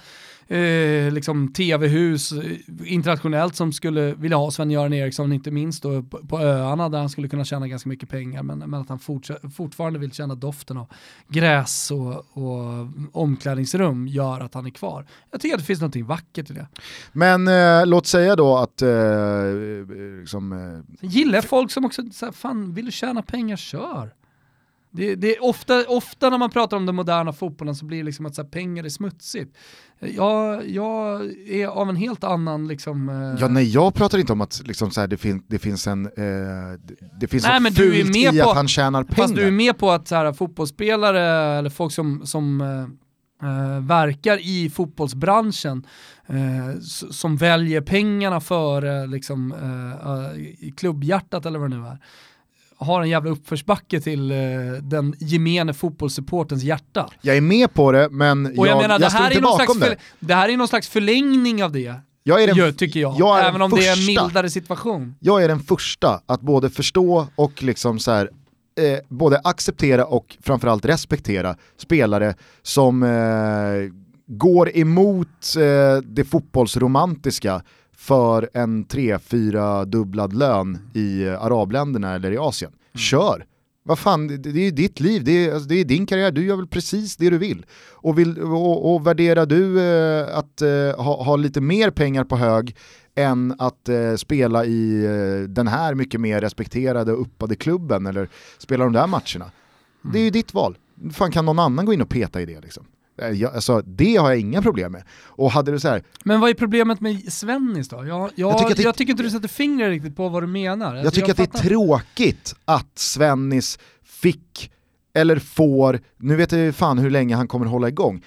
[SPEAKER 2] eh, liksom, tv-hus eh, internationellt som skulle vilja ha Sven-Göran Eriksson, inte minst då, på, på öarna där han skulle kunna tjäna ganska mycket pengar, men, men att han fortfarande vill känna doften av gräs och, och omklädningsrum gör att han är kvar. Jag tycker att det finns något vackert i det.
[SPEAKER 1] Men eh, låt säga då att eh, liksom, eh,
[SPEAKER 2] gillar folk som också, så här, fan vill du tjäna pengar, kör. Det, det är ofta, ofta när man pratar om den moderna fotbollen så blir det liksom att så här, pengar är smutsigt. Jag, jag är av en helt annan liksom... eh,
[SPEAKER 1] Ja, nej, jag pratar inte om att liksom, så här, det, fin det finns en, eh, det, det finns
[SPEAKER 2] Nej,
[SPEAKER 1] något
[SPEAKER 2] du är
[SPEAKER 1] fult
[SPEAKER 2] med
[SPEAKER 1] i
[SPEAKER 2] på-
[SPEAKER 1] att han tjänar pengar.
[SPEAKER 2] Fast du är med på att så här, fotbollsspelare eller folk som, som eh, eh, verkar i fotbollsbranschen eh, som väljer pengarna före liksom, eh, klubbhjärtat eller vad det nu är har en jävla uppförsbacke till eh, den gemene fotbollssupportens hjärta.
[SPEAKER 1] Jag är med på det, men
[SPEAKER 2] Och jag,
[SPEAKER 1] jag,
[SPEAKER 2] menar,
[SPEAKER 1] jag står inte bakom det.
[SPEAKER 2] det här är någon slags förlängning av det,
[SPEAKER 1] Jag är den,
[SPEAKER 2] gör, tycker jag.
[SPEAKER 1] jag
[SPEAKER 2] Även om det är en
[SPEAKER 1] första.
[SPEAKER 2] mildare situation.
[SPEAKER 1] jag är den första att både förstå och liksom så här, eh, både acceptera och framförallt respektera spelare som eh, går emot eh, det fotbollsromantiska för en 3-4 dubblad lön i eh, arabländerna eller i Asien. Kör! Vad fan, det, det är ju ditt liv, det är, alltså, det är din karriär, du gör väl precis det du vill. Och, vill, och, och värderar du eh, att eh, ha, ha lite mer pengar på hög än att eh, spela i eh, den här mycket mer respekterade och uppade klubben eller spela de där matcherna. Det är ju ditt val. Fan kan någon annan gå in och peta i det liksom? Eh, Jag, alltså, det har jag inga problem med. Och hade du så här,
[SPEAKER 2] Men vad är problemet med Svennis då? Jag, jag, jag,
[SPEAKER 1] tycker
[SPEAKER 2] tycker,
[SPEAKER 1] att det-
[SPEAKER 2] inte du sätter fingret riktigt på vad du menar.
[SPEAKER 1] Jag
[SPEAKER 2] Alltså,
[SPEAKER 1] tycker att det är
[SPEAKER 2] fattar-
[SPEAKER 1] tråkigt att Svennis fick, eller får, nu vet jag fan hur länge han kommer hålla igång.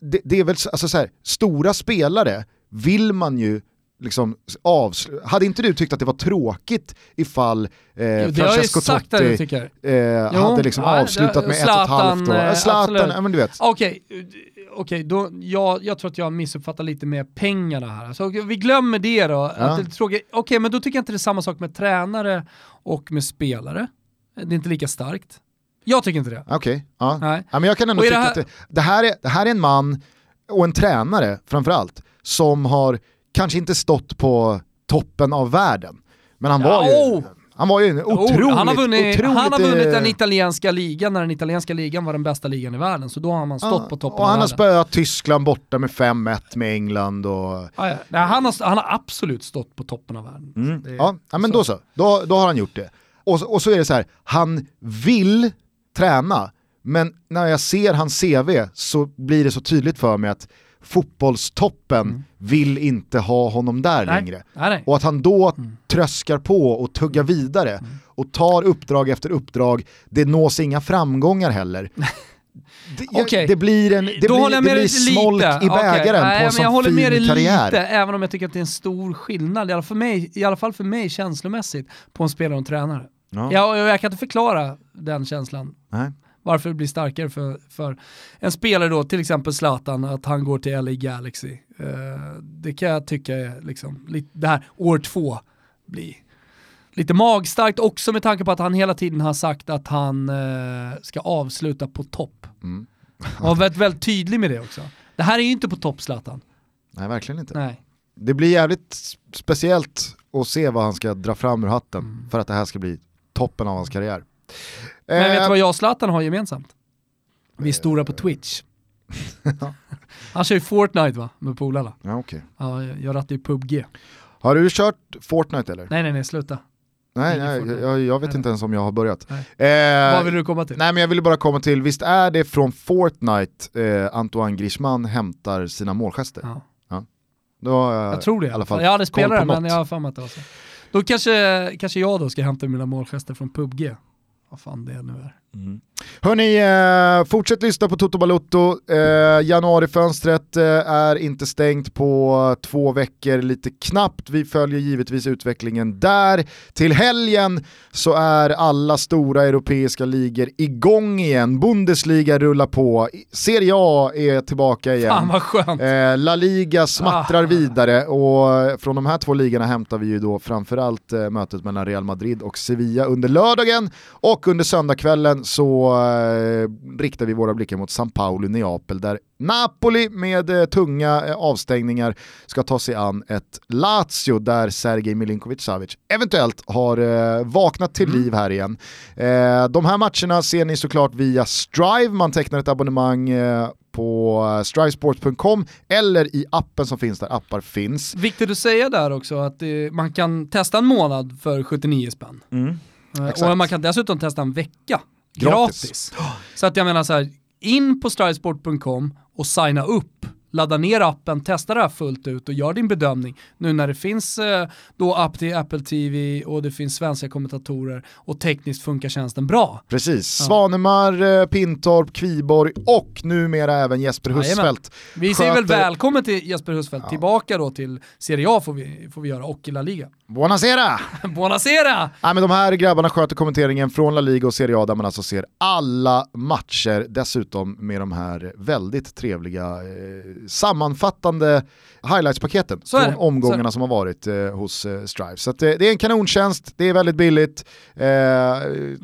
[SPEAKER 1] Det, det är väl så- alltså så här, stora spelare vill man ju liksom avsluta. Hade inte du tyckt att det var tråkigt ifall eh,
[SPEAKER 2] Jo,
[SPEAKER 1] Francesco Totti eh, hade liksom
[SPEAKER 2] ja, det-
[SPEAKER 1] avslutat med ett och ett
[SPEAKER 2] Zlatan,
[SPEAKER 1] halvt år?
[SPEAKER 2] eh,
[SPEAKER 1] Ja, Zlatan, ja, men du vet.
[SPEAKER 2] Okej, okej, då, jag, jag tror att jag missuppfattar lite med pengarna här. Så vi glömmer det då.
[SPEAKER 1] Ja.
[SPEAKER 2] Okej, men då tycker jag inte det är samma sak med tränare och med spelare. Det är inte lika starkt. Jag tycker inte det.
[SPEAKER 1] Okej, ja.
[SPEAKER 2] Nej.
[SPEAKER 1] ja. men jag kan ändå tycka
[SPEAKER 2] det här-
[SPEAKER 1] att det, det, här är, det här är en man och en tränare framförallt som har kanske inte stått på toppen av världen. Men han var ju,
[SPEAKER 2] oh!
[SPEAKER 1] han var ju en otroligt,
[SPEAKER 2] Oh, han, har vunnit,
[SPEAKER 1] otroligt,
[SPEAKER 2] han har vunnit
[SPEAKER 1] eh,
[SPEAKER 2] den italienska ligan när den italienska ligan var den bästa ligan i världen, så då har man stått
[SPEAKER 1] ja,
[SPEAKER 2] på toppen
[SPEAKER 1] Och han har spöat Tyskland borta med 5-1 med England och...
[SPEAKER 2] Ja, ja. Nej, han, har, han har absolut stått på toppen av världen.
[SPEAKER 1] Mm.
[SPEAKER 2] Det
[SPEAKER 1] Ja, ja, men då så. Då, då har han gjort det. Och, så- och så är det så här, han vill träna, men när jag ser hans CV så blir det så tydligt för mig att fotbollstoppen vill inte ha honom där
[SPEAKER 2] Mm. Nej.
[SPEAKER 1] längre.
[SPEAKER 2] Nej.
[SPEAKER 1] Och att han då tröskar på och tuggar vidare och tar uppdrag efter uppdrag, det nås inga framgångar heller. det, jag-
[SPEAKER 2] Okej.
[SPEAKER 1] det blir, en, det
[SPEAKER 2] Då
[SPEAKER 1] blir,
[SPEAKER 2] jag
[SPEAKER 1] det blir smolk
[SPEAKER 2] lite.
[SPEAKER 1] i bägaren
[SPEAKER 2] Nej,
[SPEAKER 1] på en
[SPEAKER 2] men Jag
[SPEAKER 1] sån
[SPEAKER 2] håller med dig
[SPEAKER 1] karriär.
[SPEAKER 2] lite, även om jag tycker att det är en stor skillnad, i alla, för mig, i alla fall för mig känslomässigt, på en spelare och en tränare.
[SPEAKER 1] Ja.
[SPEAKER 2] Jag, jag kan inte förklara den känslan.
[SPEAKER 1] Nej.
[SPEAKER 2] Varför det blir starkare för, för en spelare då, till exempel Zlatan, att han går till LA Galaxy. Eh, det kan jag tycka är liksom, det här år två blir lite magstarkt också med tanke på att han hela tiden har sagt att han eh, ska avsluta på topp.
[SPEAKER 1] Mm.
[SPEAKER 2] Och har varit väldigt tydlig med det också. Det här är ju inte på topp Zlatan.
[SPEAKER 1] Nej, verkligen inte.
[SPEAKER 2] Nej.
[SPEAKER 1] Det blir jävligt speciellt att se vad han ska dra fram ur hatten
[SPEAKER 2] Mm.
[SPEAKER 1] för att det här ska bli toppen av hans karriär.
[SPEAKER 2] Men vet
[SPEAKER 1] Eh,
[SPEAKER 2] du vad jag och Zlatan har gemensamt? Vi är stora på Twitch. Han kör ju Fortnite va, med polarna.
[SPEAKER 1] ja, okej.
[SPEAKER 2] Ja, jag rattar ju PubG.
[SPEAKER 1] Har du kört Fortnite eller?
[SPEAKER 2] Nej nej nej, sluta.
[SPEAKER 1] Nej, nej jag, jag vet
[SPEAKER 2] Nej.
[SPEAKER 1] inte ens om jag har börjat. Eh,
[SPEAKER 2] Vad vill du komma till?
[SPEAKER 1] Nej men jag ville bara komma till, visst är det från Fortnite eh, Antoine Griezmann hämtar sina målgester?
[SPEAKER 2] Ja,
[SPEAKER 1] Då har jag,
[SPEAKER 2] jag tror det
[SPEAKER 1] i alla fall
[SPEAKER 2] Jag hade
[SPEAKER 1] koll
[SPEAKER 2] spelat det men jag har för mig att det var så. Då kanske, kanske jag då ska hämta mina målgester från PubG. Vad fan det nu är.
[SPEAKER 1] Hörni, eh, fortsätt lyssna på Toto Balotto. Eh, januarifönstret eh, är inte stängt på två veckor, lite knappt. Vi följer givetvis utvecklingen där. Till helgen så är alla stora europeiska ligor igång igen. Bundesliga rullar på, Serie A är tillbaka igen.
[SPEAKER 2] Fan vad skönt.
[SPEAKER 1] Eh, La Liga smattrar
[SPEAKER 2] Ah.
[SPEAKER 1] vidare och från de här två ligorna hämtar vi ju då framförallt mötet mellan Real Madrid och Sevilla under lördagen och under söndagskvällen så eh, riktar vi våra blickar mot San Paolo, Neapel där Napoli med eh, tunga eh, avstängningar ska ta sig an ett Lazio där Sergej Milinkovic-Savic eventuellt har eh, vaknat till liv här igen. Eh, de här matcherna ser ni såklart via Strive, man tecknar ett abonnemang eh, på strivesports.com eller i appen som finns där appar finns.
[SPEAKER 2] Viktigt att säga där också att man kan testa en månad för 79 spänn.
[SPEAKER 1] Exakt.
[SPEAKER 2] Och man kan dessutom testa en vecka
[SPEAKER 1] Gratis.
[SPEAKER 2] gratis. Så att jag menar så här, in på stridesport.com och signa upp, ladda ner appen, testa det här fullt ut och gör din bedömning. Nu när det finns eh, då app till Apple TV och det finns svenska kommentatorer och tekniskt funkar tjänsten bra.
[SPEAKER 1] Precis,
[SPEAKER 2] Ja.
[SPEAKER 1] Svanemar, eh, Pintorp, Kviborg och numera även Jesper. Husfeldt.
[SPEAKER 2] Vi säger väl välkommen till Jesper Husfeldt, tillbaka då till Serie A får vi, får vi göra och i La Liga.
[SPEAKER 1] Buonasera!
[SPEAKER 2] Buonasera!
[SPEAKER 1] Nej, men de här grabbarna sköter kommenteringen från La Liga och Serie A där man alltså ser alla matcher, dessutom med de här väldigt trevliga eh, sammanfattande highlights-paketen
[SPEAKER 2] Så
[SPEAKER 1] från omgångarna som har varit eh, hos eh, Strive. Så att, eh, det är en kanontjänst, det är väldigt billigt, eh,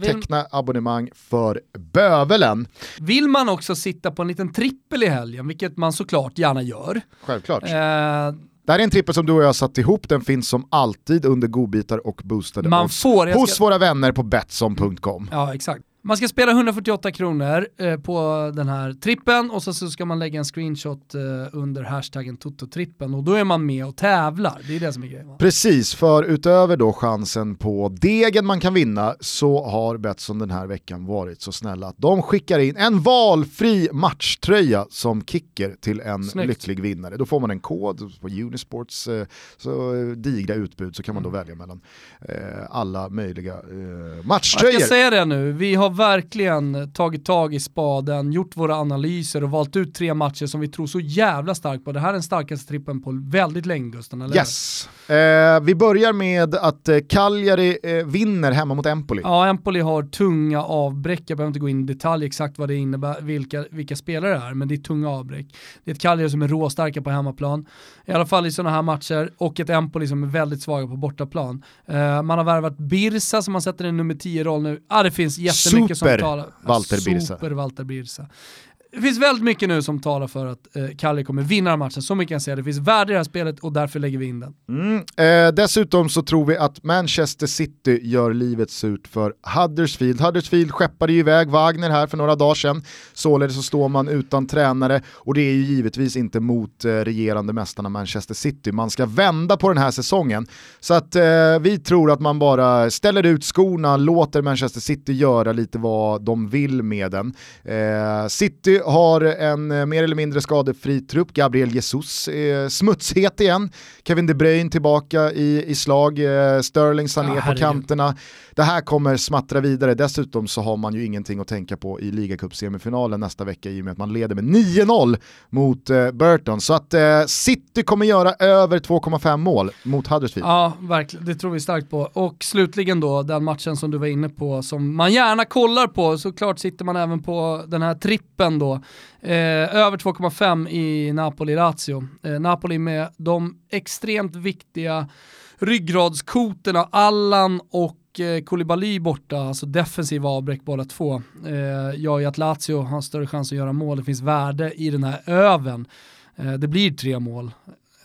[SPEAKER 1] teckna abonnemang för bövelen.
[SPEAKER 2] Vill man också sitta på en liten trippel i helgen, vilket man såklart gärna gör,
[SPEAKER 1] Självklart.
[SPEAKER 2] eh,
[SPEAKER 1] Det här är en trippel som du och jag har satt ihop, den finns som alltid under godbitar och boostade
[SPEAKER 2] man får... jag
[SPEAKER 1] hos
[SPEAKER 2] ska-
[SPEAKER 1] våra vänner på Betsson.com.
[SPEAKER 2] Ja, exakt. Man ska spela 148 kronor eh, på den här trippen och så, så ska man lägga en screenshot eh, under hashtaggen Tototrippen och då är man med och tävlar. Det är det som är grejen. va?
[SPEAKER 1] Precis, för utöver då chansen på degen man kan vinna så har Betsson den här veckan varit så snälla att de skickar in en valfri matchtröja som kicker till en
[SPEAKER 2] Snyggt.
[SPEAKER 1] lycklig vinnare. Då får man en kod på Unisports eh, så eh, digra utbud så kan man då välja mellan eh, alla möjliga eh,
[SPEAKER 2] Jag
[SPEAKER 1] matchtröjor.
[SPEAKER 2] ska säga det nu, vi har verkligen tagit tag i spaden, gjort våra analyser och valt ut tre matcher som vi tror så jävla starkt på. Det här är den starkaste trippen på väldigt länge Gusten, eller?
[SPEAKER 1] Yes. Eh, vi börjar med att eh, Cagliari eh, vinner hemma mot Empoli.
[SPEAKER 2] Ja, Empoli har tunga avbräck, jag behöver inte gå in i detalj exakt vad det innebär, vilka, vilka spelare det är, men det är tunga avbräck. Det är ett Cagliari som är råstarka på hemmaplan, i alla fall i sådana här matcher, och ett Empoli som är väldigt svaga på bortaplan. Eh, man har värvat Birsa som man sätter i nummer 10-roll nu. Ja, det finns jättemycket
[SPEAKER 1] Super
[SPEAKER 2] som talar...
[SPEAKER 1] Walter
[SPEAKER 2] ja,
[SPEAKER 1] Birsa.
[SPEAKER 2] Super Walter Birsa. Det finns väldigt mycket nu som talar för att eh, Kalle kommer vinna den här matchen, så mycket kan jag säga. Det finns värde i det här spelet och därför lägger vi in den.
[SPEAKER 1] Mm. Eh, dessutom så tror vi att Manchester City gör livet surt för Huddersfield. Huddersfield skeppade ju iväg Wagner här för några dagar sedan, således så står man utan tränare och det är ju givetvis inte mot eh, regerande mästarna Manchester City. Man ska vända på den här säsongen. Så att eh, vi tror att man bara ställer ut skorna, låter Manchester City göra lite vad de vill med den. Eh, City har en eh, mer eller mindre skadefri trupp. Gabriel Jesus är smutshet igen. Kevin De Bruyne tillbaka i, i slag. Eh, Sterling Sané ja, på kanterna. Det här kommer smattra vidare. Dessutom så har man ju ingenting att tänka på i ligacupsemifinalen nästa vecka i och med att man leder med 9-0 mot eh, Burton. Så att City kommer göra över 2,5 mål mot Huddersfield.
[SPEAKER 2] Ja, verkligen. Det tror vi starkt på. Och slutligen då, den matchen som du var inne på, som man gärna kollar på, såklart sitter man även på den här trippen då. Eh, över 2,5 i Napoli-Lazio. Eh, Napoli med de extremt viktiga ryggradskoterna Allan och eh, Koulibaly borta, alltså defensiva avbräck båda två, eh, gör ju att Lazio har större chans att göra mål. Det finns värde i den här öven. Eh, det blir tre mål.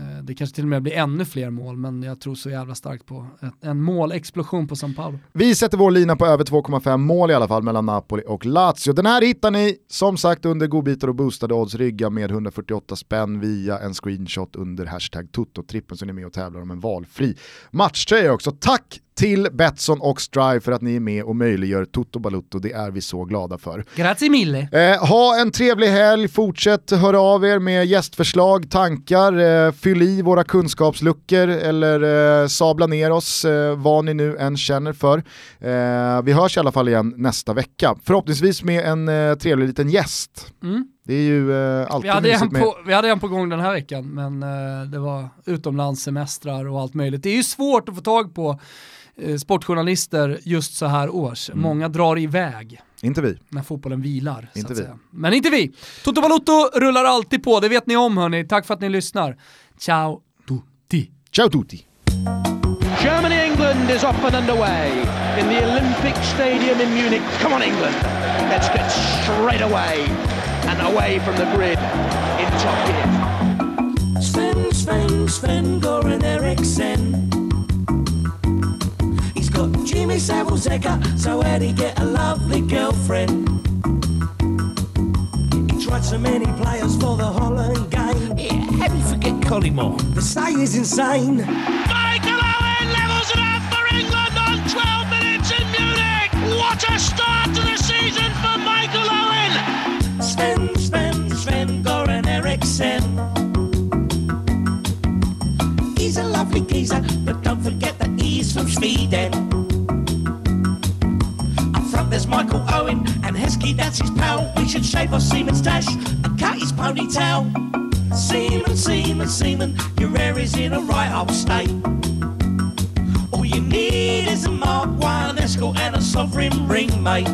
[SPEAKER 2] Eh, det kanske till och med blir ännu fler mål, men jag tror så jävla starkt på en målexplosion på San Paolo.
[SPEAKER 1] Vi sätter vår lina på över 2,5 mål i alla fall mellan Napoli och Lazio. Den här hittar ni som sagt under godbitar och boostade odds rygga med 148 spänn via en screenshot under hashtag tuttotrippen så ni är med och tävlar om en valfri matchtröja också. Tack till Betsson och Strive för att ni är med och möjliggör Toto Balutto. Det är vi så glada för.
[SPEAKER 2] Grazie mille.
[SPEAKER 1] Eh, ha en trevlig helg, fortsätt höra av er med gästförslag, tankar, eh, fyll i våra kunskapsluckor eller eh, sabla ner oss, eh, vad ni nu än känner för. Eh, vi hörs i alla fall igen nästa vecka, förhoppningsvis med en eh, trevlig liten gäst. Mm. Det är ju eh, alltid
[SPEAKER 2] vi hade, en på, vi hade en på gång den här veckan, men eh, det var utomlandssemestrar och allt möjligt. Det är ju svårt att få tag på sportjournalister just så här års. Mm. Många drar iväg.
[SPEAKER 1] Inte vi.
[SPEAKER 2] När fotbollen vilar. Inte vi. Men inte vi. Toto Balotto rullar alltid på, det vet ni om hörni. Tack för att ni lyssnar. Ciao tutti.
[SPEAKER 1] Ciao tutti.
[SPEAKER 3] Germany England is off and underway in the Olympic Stadium in Munich. Come on England, let's get straight away and away from the grid in top gear. Sven, Sven, Sven, Goran Eriksson Jimmy Savile Zeka, so where'd he get a lovely girlfriend? He tried so many players for the Holland game. Yeah, how do you forget Collymore? The say is insane. Michael Owen levels it up for England on 12 minutes in Munich. What a start to the season for Michael Owen! Sven, Sven, Sven Goran Eriksson. He's a lovely geezer, but don't forget that he's from Sweden there's Michael Owen and Heskey, that's his pal. We should shave off Seaman's dash and cut his ponytail. Seaman, Seaman, Seaman, your hair is in a right old state. All you need is a Mark 1 escort and a sovereign ring, mate.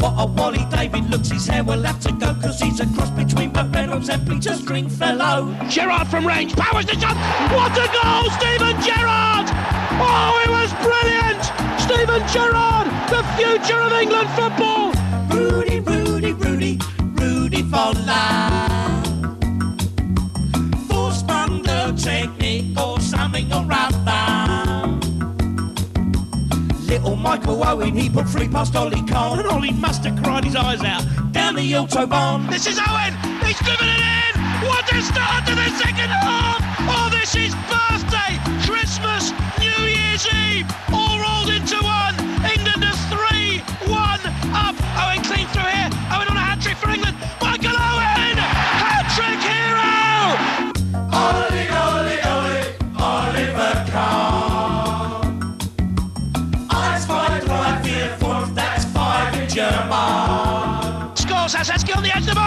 [SPEAKER 3] What a Wally David looks, his hair will have to go Cause he's a cross between Buck Reynolds and Peter Stringfellow Gerard from range, powers the shot What a goal, Stephen Gerrard! Oh, it was brilliant! Steven Gerrard, the future of England football. Rudy, Rudy, Rudy, Rudy for life. Force bundle technique or something or other. Little Michael Owen, he put three past Ollie Cole, and Ollie must have cried his eyes out down the Autobahn. This is Owen, he's driven it in. What a start to the second half! Oh, this is birthday, Christmas, New Year's Eve,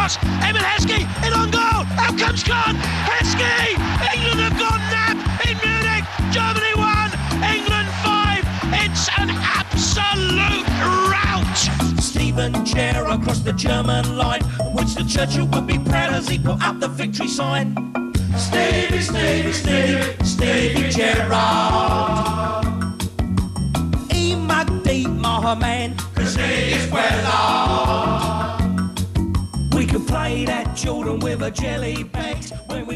[SPEAKER 3] the the box. Eamon Heskey in on goal. Out comes Kahn. Heskey! England have gone nap in Munich. Germany won. England five. It's an absolute rout. Stephen Chair across the German line. Winston Churchill would be proud as he put up the victory sign. Stevie, Stevie, Stevie, Stevie Gerrard. My man, cause he is well off. Play that children with a jelly bags when